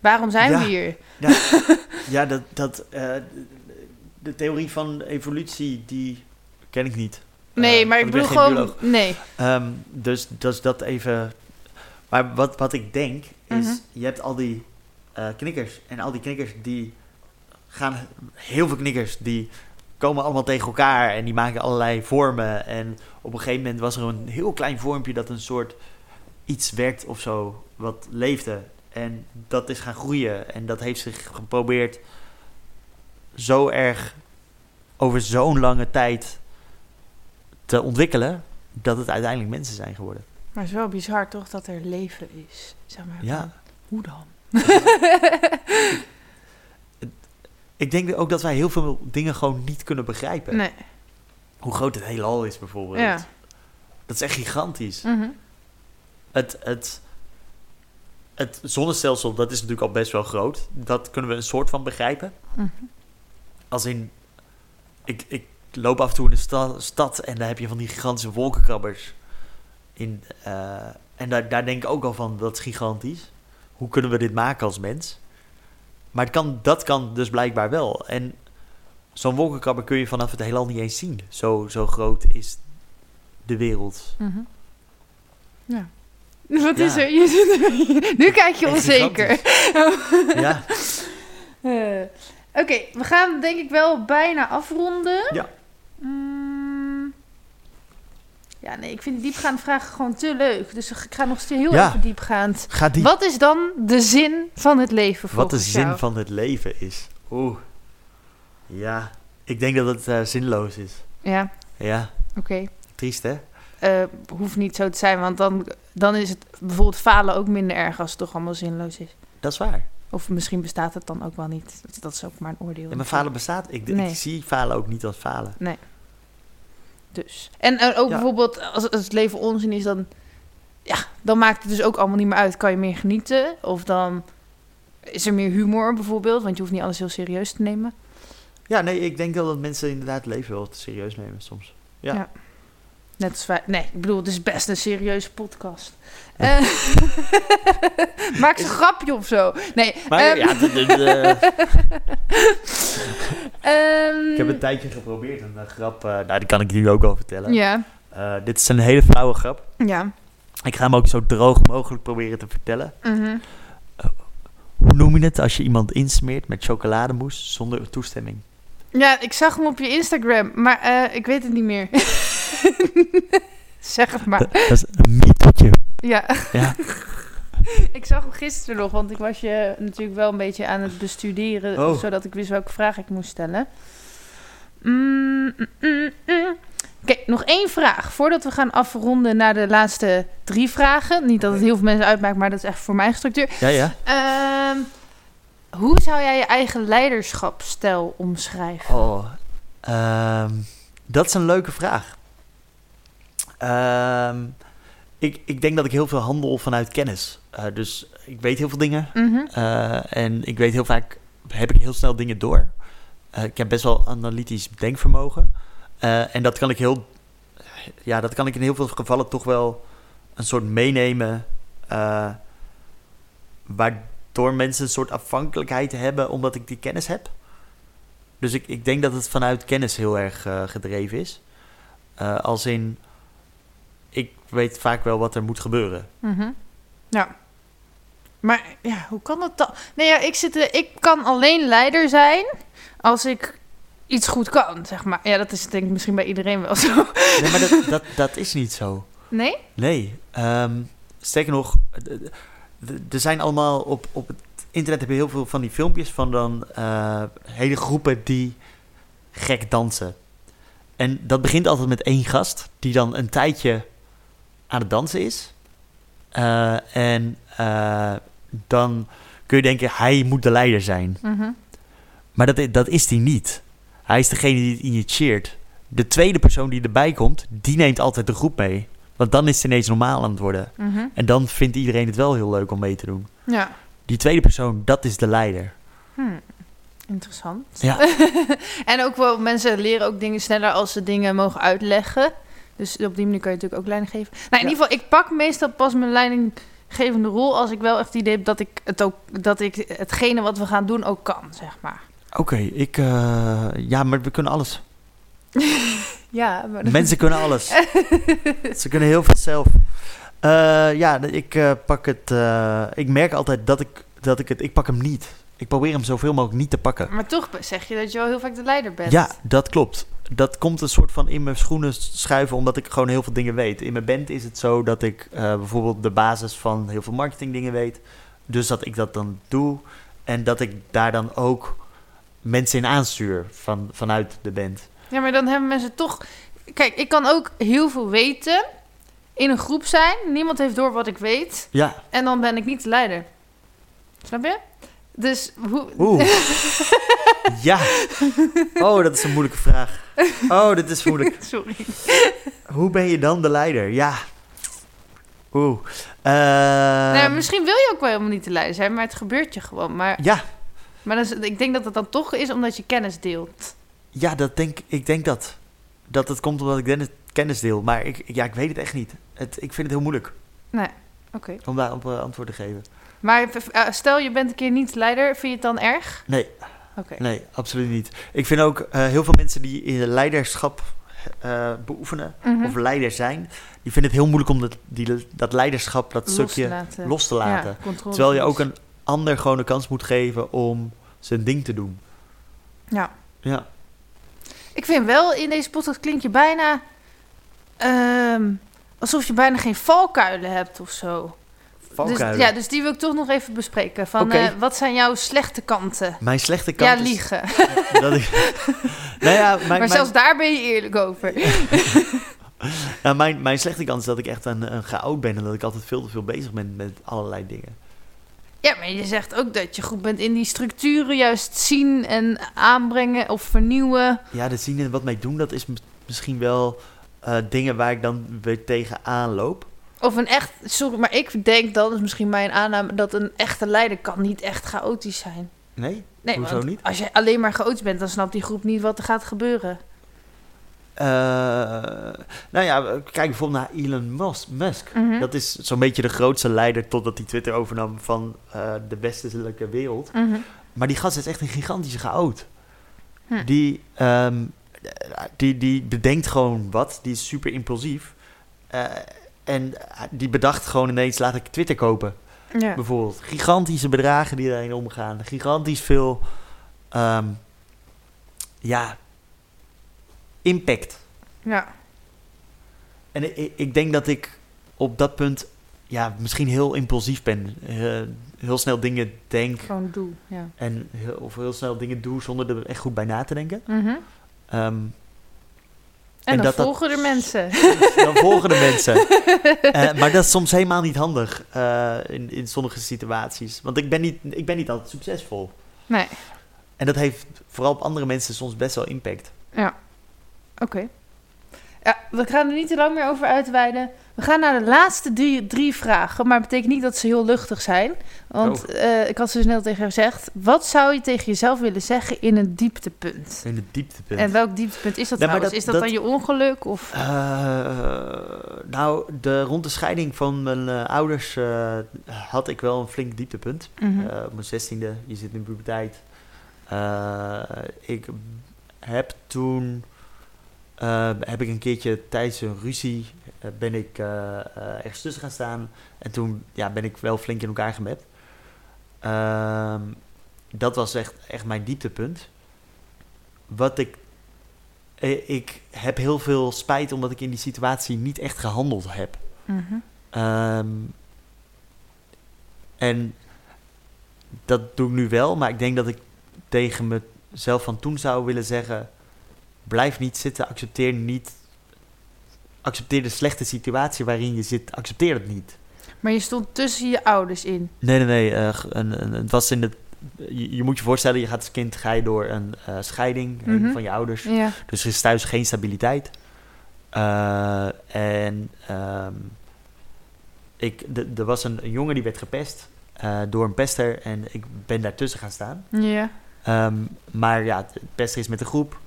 Waarom zijn Ja. we hier? Ja, dat, dat eh, de theorie van evolutie, die ken ik niet. Nee, Eh, maar ik bedoel gewoon... Nee. Ehm, dus, dus dat even. Maar wat, wat ik denk is, Mhm. je hebt al die eh, knikkers. En al die knikkers die gaan, heel veel knikkers, die komen allemaal tegen elkaar en die maken allerlei vormen. En op een gegeven moment was er een heel klein vormpje dat een soort iets werd of zo, wat leefde. En dat is gaan groeien. En dat heeft zich geprobeerd zo erg over zo'n lange tijd te ontwikkelen, dat het uiteindelijk mensen zijn geworden. Maar het is wel bizar toch dat er leven is. Zeg maar. Ja. Hoe dan? Ik denk ook dat wij heel veel dingen gewoon niet kunnen begrijpen. Nee. Hoe groot het heelal is bijvoorbeeld. Ja. Dat is echt gigantisch. Mhm. Het, het, het zonnestelsel, dat is natuurlijk al best wel groot. Dat kunnen we een soort van begrijpen. Mhm. Als in, ik, ik loop af en toe in de sta- stad en daar heb je van die gigantische wolkenkrabbers. In, eh, en daar, daar denk ik ook al van, dat is gigantisch. Hoe kunnen we dit maken als mens? Maar het kan, dat kan dus blijkbaar wel. En zo'n wolkenkrabber kun je vanaf het heelal niet eens zien. Zo, zo groot is de wereld. Mhm. Ja. Wat Ja. is er? Je zit nu kijk je Echt onzeker. Ja, Eh, Oké, we gaan denk ik wel bijna afronden. Ja. Mm. ja, nee, ik vind die diepgaande vragen gewoon te leuk. Dus ik ga nog steeds heel Ja. even diepgaand. ga die Wat is dan de zin van het leven Wat de zin jou? van het leven is. Oeh. Ja, ik denk dat het eh, zinloos is. Ja, Ja, oké. triest hè? Eh, hoeft niet zo te zijn, want dan, dan is het bijvoorbeeld falen ook minder erg als het toch allemaal zinloos is. Dat is waar. Of misschien bestaat het dan ook wel niet. Dat, is ook maar een oordeel. En mijn falen bestaat. Ik, Nee. ik zie falen ook niet als falen. Dus. En eh, ook Ja. bijvoorbeeld als, als het leven onzin is, dan, ja, dan maakt het dus ook allemaal niet meer uit. Kan je meer genieten? Of dan is er meer humor bijvoorbeeld, want je hoeft niet alles heel serieus te nemen. Ja, nee, ik denk wel dat mensen inderdaad leven wel te serieus nemen soms. Ja. Ja. Net als wij. Nee, ik bedoel, het is best een serieuze podcast. Eh, maak eens een grapje of zo. Nee. Maar ehm, ja, de- ehm, ik heb een tijdje geprobeerd een eh, grap. eh, nou, die kan ik nu ook wel vertellen. Ja, Eh, dit is een hele flauwe grap. ja. Ik ga hem ook zo droog mogelijk proberen te vertellen. mhm. Hoe noem je het als je iemand insmeert met chocolademousse zonder toestemming? Ja, ik zag hem op je Instagram, maar eh, ik weet het niet meer. zeg het maar. Dat, dat is een mythetje. Ja. Ja. ik zag hem gisteren nog, want ik was je natuurlijk wel een beetje aan het bestuderen, Oh. zodat ik wist welke vraag ik moest stellen. Mm, mm, mm. Oké, nog één vraag voordat we gaan afronden naar de laatste drie vragen. Niet dat het heel veel mensen uitmaakt, maar dat is echt voor mijn structuur. Ja, ja. Ehm, hoe zou jij je eigen leiderschapsstijl omschrijven? Oh, ehm, dat is een leuke vraag. Ehm, ik, ik denk dat ik heel veel handel vanuit kennis. Eh, dus ik weet heel veel dingen. Mhm. eh, en ik weet heel vaak, heb ik heel snel dingen door. Eh, ik heb best wel analytisch denkvermogen. En dat kan ik heel, ja, dat kan ik in heel veel gevallen toch wel een soort meenemen. waardoor mensen een soort afhankelijkheid hebben omdat ik die kennis heb. Dus ik, ik denk dat het vanuit kennis heel erg gedreven is. Als in, ik weet vaak wel wat er moet gebeuren. Mhm. Ja. Maar ja, hoe kan dat dan? Nee, ja, ik, zit, ik kan alleen leider zijn als ik iets goed kan, zeg maar. Ja, dat is denk ik misschien bij iedereen wel zo. Nee, maar dat, dat, dat is niet zo. Nee? Nee. ehm, sterker nog, er zijn allemaal op, op het internet heb je heel veel van die filmpjes van dan eh, hele groepen die gek dansen. En dat begint altijd met één gast die dan een tijdje aan het dansen is. Eh, en eh, dan kun je denken, hij moet de leider zijn. Mhm. Maar dat, dat is hij niet. Hij is degene die het initieert. De tweede persoon die erbij komt, die neemt altijd de groep mee. Want dan is het ineens normaal aan het worden. Mhm. En dan vindt iedereen het wel heel leuk om mee te doen. Ja. Die tweede persoon, dat is de leider. Hmm. Interessant. Ja. en ook wel, mensen leren ook dingen sneller als ze dingen mogen uitleggen. Dus op die manier kan je natuurlijk ook leiding geven. Nou, in Ja. ieder geval, ik pak meestal pas mijn leidinggevende rol als ik wel echt het idee heb dat ik, het ook, dat ik hetgene wat we gaan doen ook kan, zeg maar. Oké, ik... eh, ja, maar we kunnen alles. Ja, maar Mensen kunnen alles. Ze kunnen heel veel zelf. Eh, ja, ik eh, pak het... eh, ik merk altijd dat ik, dat ik het... Ik pak hem niet. Ik probeer hem zoveel mogelijk niet te pakken. Maar toch zeg je dat je wel heel vaak de leider bent. Ja, dat klopt. Dat komt een soort van in mijn schoenen schuiven, omdat ik gewoon heel veel dingen weet. In mijn band is het zo dat ik eh, bijvoorbeeld de basis van heel veel marketingdingen weet. Dus dat ik dat dan doe. En dat ik daar dan ook mensen in aanstuur van, vanuit de band. Ja, maar dan hebben mensen toch... Kijk, ik kan ook heel veel weten. in een groep zijn. Niemand heeft door wat ik weet. Ja. En dan ben ik niet de leider. Snap je? Dus hoe... Oeh. ja. Oh, dat is een moeilijke vraag. Oh, dit is moeilijk. Sorry. Hoe ben je dan de leider? Ja. Oeh. nou, Ehm, misschien wil je ook wel helemaal niet de leider zijn, maar het gebeurt je gewoon. Maar, ja. maar is- ik denk dat het dan toch is omdat je kennis deelt. Ja, dat denk, ik denk dat. Dat het komt omdat ik kennis deel. Maar ik, ja, ik weet het echt niet. Het, ik vind het heel moeilijk Nee, oké. om daar op, eh, antwoord te geven. Maar eh, stel je bent een keer niet leider, vind je het dan erg? Nee, nee, absoluut niet. Ik vind ook eh, heel veel mensen die in leiderschap eh, beoefenen Mhm. of leider zijn, die vinden het heel moeilijk om dat, die, dat leiderschap, dat Los stukje laten. los te laten. Ja, Terwijl je ook een ander gewoon een kans moet geven om zijn ding te doen. Ja. Ja. Ik vind wel, in deze podcast klink je bijna... ehm, alsof je bijna geen valkuilen hebt of zo. Dus, ja, dus die wil ik toch nog even bespreken. Van, eh, wat zijn jouw slechte kanten? Mijn slechte kant Ja, is liegen. dat ik... nou ja, mijn, maar mijn, zelfs daar ben je eerlijk over. nou, mijn, mijn slechte kant is dat ik echt een, een chaot ben en dat ik altijd veel te veel bezig ben met allerlei dingen. Ja, maar je zegt ook dat je goed bent in die structuren juist zien en aanbrengen of vernieuwen. Ja, dat zien en wat mij doen, dat is misschien wel eh, dingen waar ik dan weer tegenaan loop. Of een echt, sorry, maar ik denk, dat is misschien mijn aanname, dat een echte leider kan niet echt chaotisch zijn. Nee? Nee, Hoezo want niet? als je alleen maar chaotisch bent, dan snapt die groep niet wat er gaat gebeuren. Eh, nou ja, kijk bijvoorbeeld naar Elon Mus- Musk. Mhm. Dat is zo'n beetje de grootste leider totdat hij Twitter overnam van eh, de westelijke wereld. Mhm. Maar die gast is echt een gigantische chaot. Hm. Die, ehm, die, die bedenkt gewoon wat. Die is super impulsief. Eh, en die bedacht gewoon ineens, laat ik Twitter kopen. Ja. Bijvoorbeeld. Gigantische bedragen die daarin omgaan. Gigantisch veel, ehm, ja, impact. ja. En ik, ik denk dat ik op dat punt, ja, misschien heel impulsief ben. Eh, heel snel dingen denk. Gewoon doe. Ja. En of heel snel dingen doe zonder er echt goed bij na te denken. Mhm. Ehm, En, En dan dat dat- volgen er mensen. dan volgen de mensen. Eh, maar dat is soms helemaal niet handig eh, in, in sommige situaties. Want ik ben, niet, ik ben niet altijd succesvol. Nee. En dat heeft vooral op andere mensen soms best wel impact. Ja. Oké. Ja, we gaan er niet te lang meer over uitweiden. We gaan naar de laatste drie, drie vragen. Maar het betekent niet dat ze heel luchtig zijn. Want Oh. eh, ik had ze snel tegen haar gezegd. Wat zou je tegen jezelf willen zeggen in een dieptepunt? In de dieptepunt. En welk dieptepunt is dat dat- is dat, dat- dan je ongeluk? Of... Eh, nou, de, rond de scheiding van mijn eh, ouders had ik wel een flink dieptepunt. Eh, op mijn zestiende, je zit in de puberteit. Ik heb toen, eh, heb ik een keertje tijdens een ruzie, eh, ben ik eh, ergens tussen gaan staan. En toen ja, ben ik wel flink in elkaar gemapt. Ehm, dat was echt, echt mijn dieptepunt. Wat ik, ik heb heel veel spijt omdat ik in die situatie niet echt gehandeld heb. Mhm. Ehm, en dat doe ik nu wel, maar ik denk dat ik tegen mezelf van toen zou willen zeggen: blijf niet zitten, accepteer niet. Accepteer de slechte situatie waarin je zit, accepteer het niet. Maar je stond tussen je ouders in. Nee, nee, nee. eh, een, een, het was in het. Je, je moet je voorstellen, je gaat als kind ga je door een eh, scheiding Mhm. van je ouders. Ja. Dus er is thuis geen stabiliteit. Eh, en ehm, ik, de- er was een, een jongen die werd gepest door een pester en ik ben daartussen gaan staan. Ja. Ehm, maar ja, het pester is met een groep.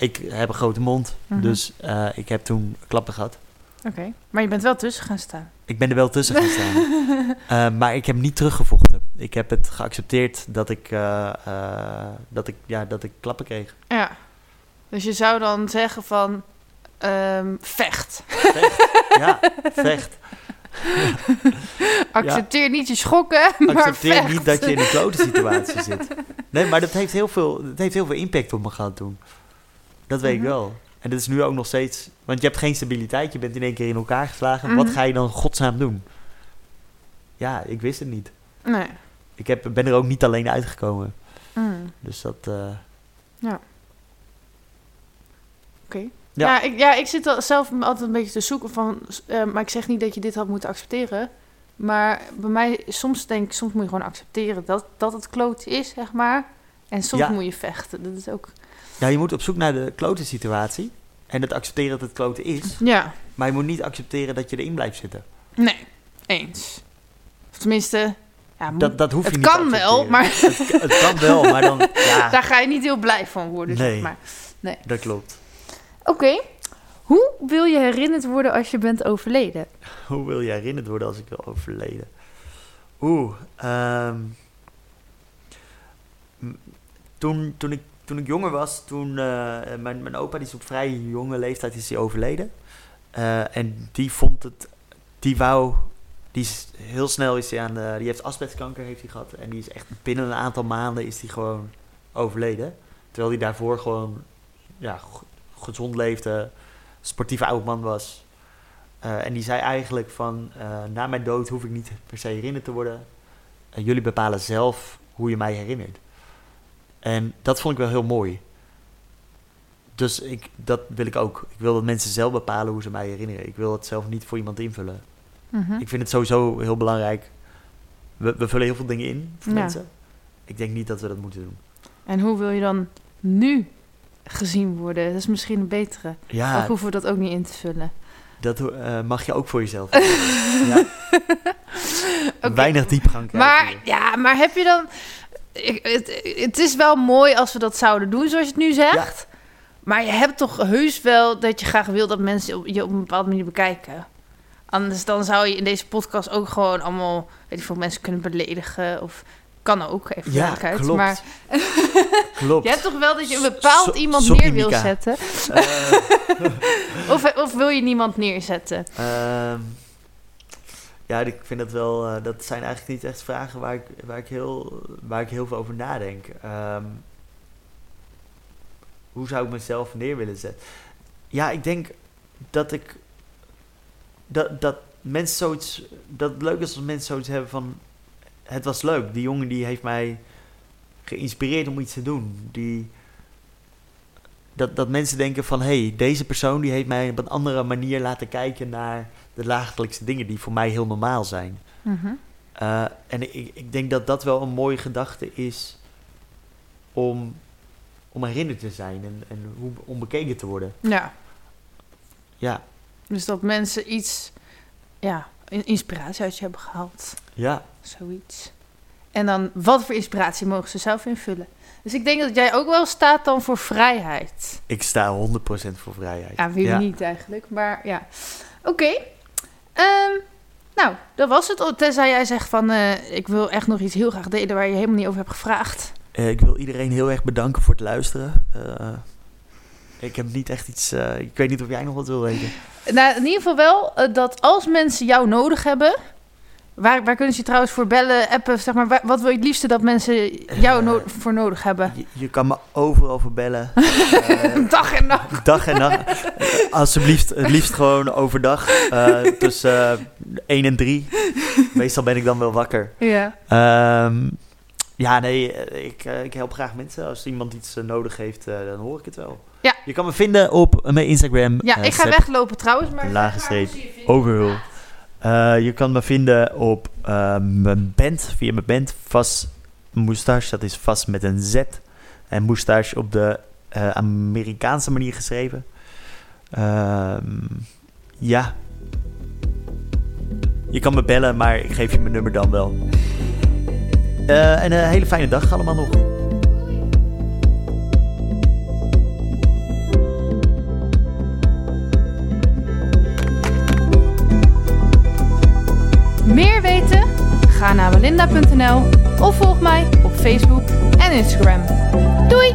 Ik heb een grote mond, Mhm. dus eh, ik heb toen klappen gehad. Oké. Maar je bent wel tussen gaan staan. Ik ben er wel tussen gaan staan. Eh, maar ik heb niet teruggevochten. Ik heb het geaccepteerd dat ik, eh, dat ik, ja, dat ik klappen kreeg. Ja. Dus je zou dan zeggen van... ehm, vecht. Ja, vecht. Accepteer niet je schokken, maar Accepteer vecht. niet dat je in een klote situatie zit. Nee, maar dat heeft heel veel, dat heeft heel veel impact op me gehad toen. Dat weet Mhm. ik wel. En dat is nu ook nog steeds... Want je hebt geen stabiliteit, je bent in één keer in elkaar geslagen. Wat Mhm. ga je dan godsnaam doen? Ja, ik wist het niet. Nee. Ik heb, ben er ook niet alleen uitgekomen. Mm. Dus dat... eh, Oké. Ja. Ja, ik, ja, ik zit al zelf altijd een beetje te zoeken van... eh, maar ik zeg niet dat je dit had moeten accepteren. Maar bij mij, soms denk ik, soms moet je gewoon accepteren dat, dat het kloot is, zeg maar. En soms Ja. moet je vechten. Dat is ook... Ja, je moet op zoek naar de klote situatie. En het accepteren dat het klote is. Ja, Maar je moet niet accepteren dat je erin blijft zitten. nee, eens. Of tenminste, ja, moet- Dat, dat hoef je het niet te kan wel, maar Het, het kan wel, maar dan... Ja, daar ga je niet heel blij van worden, Nee. zeg maar. dat klopt. Oké, hoe wil je herinnerd worden als je bent overleden? Hoe wil je herinnerd worden als ik wil overleden? Oeh, ehm, toen, toen, ik, toen ik jonger was, toen eh, mijn, mijn opa die is op vrij jonge leeftijd is hij overleden. Eh, en die vond het, die wou, die is heel snel is hij aan de, die heeft asbestkanker heeft hij gehad. En die is echt binnen een aantal maanden is hij gewoon overleden. Terwijl hij daarvoor gewoon, ja, gezond leefde, sportieve oud man was. Eh, en die zei eigenlijk van, na mijn dood hoef ik niet per se herinnerd te worden. Jullie bepalen zelf hoe je mij herinnert. En dat vond ik wel heel mooi. Dus ik, dat wil ik ook. Ik wil dat mensen zelf bepalen hoe ze mij herinneren. Ik wil het zelf niet voor iemand invullen. Mhm. Ik vind het sowieso heel belangrijk. We, we vullen heel veel dingen in voor Ja. mensen. Ik denk niet dat we dat moeten doen. En hoe wil je dan nu gezien worden? Dat is misschien een betere. Ja, Of hoeven we dat ook niet in te vullen? dat eh, mag je ook voor jezelf. ja. Weinig diepgang krijgen Maar hier. ja, maar heb je dan... Het, is wel mooi als we dat zouden doen, zoals je het nu zegt. Maar je hebt toch heus wel dat je graag wil dat mensen je op een bepaalde manier bekijken. Anders dan zou je in deze podcast ook gewoon allemaal, weet ik veel, mensen kunnen beledigen. Of kan ook, even Ja, klopt. Maar Klopt. je hebt toch wel dat je een bepaald So- iemand neer wil zetten? Eh, Of, of wil je niemand neerzetten? Ehm, ja, ik vind dat wel. eh, dat zijn eigenlijk niet echt vragen waar ik, waar ik, heel, waar ik heel veel over nadenk. Ehm, hoe zou ik mezelf neer willen zetten? Ja, ik denk dat ik. Dat, dat mensen zoiets. Dat het leuk is als mensen zoiets hebben van. Het was leuk. Die jongen die heeft mij geïnspireerd om iets te doen. Die, dat, dat mensen denken van... hé, hey, deze persoon die heeft mij op een andere manier laten kijken... naar de dagelijkse dingen die voor mij heel normaal zijn. Mhm. Eh, en ik, ik denk dat dat wel een mooie gedachte is... om, om herinnerd te zijn en, en hoe, om bekeken te worden. Ja, Ja, dus dat mensen iets, ja, in- inspiratie uit je hebben gehaald. ja, Zoiets. En dan, wat voor inspiratie mogen ze zelf invullen? Dus ik denk dat jij ook wel staat dan voor vrijheid. ik sta 100% voor vrijheid. Ja, wie Ja. niet eigenlijk, maar ja. Oké. Ehm, nou, dat was het. Tenzij jij zegt van, eh, ik wil echt nog iets heel graag delen waar je helemaal niet over hebt gevraagd. Eh, ik wil iedereen heel erg bedanken voor het luisteren. Eh, ik heb niet echt iets... ik weet niet of jij nog wat wil weten. Nou, in ieder geval wel dat als mensen jou nodig hebben... Waar, waar kunnen ze je trouwens voor bellen, appen? Zeg maar, waar- wat wil je het liefste dat mensen jou no- voor nodig hebben? Je, je kan me overal voor bellen. Eh, Dag en nacht. Dag en nacht. Eh, Alsjeblieft, het liefst gewoon overdag. eh, tussen eh 1 en 3. Meestal ben ik dan wel wakker. Ja. Ehm, ja, nee, eh, ik, eh, ik help graag mensen. Als iemand iets eh, nodig heeft, eh, dan hoor ik het wel. Ja. Je kan me vinden op mijn Instagram. Ja, eh, ik ga weglopen trouwens, maar... lage streep Overhul. Eh, je kan me vinden op eh, mijn band, via mijn band, Vas Moustache. Dat is vast met een Z. En Moustache op de eh, Amerikaanse manier geschreven. Ehm, ja. Je kan me bellen, maar ik geef je mijn nummer dan wel. En een hele fijne dag allemaal nog. Meer weten? Ga naar belinda.nl of volg mij op Facebook en Instagram. Doei!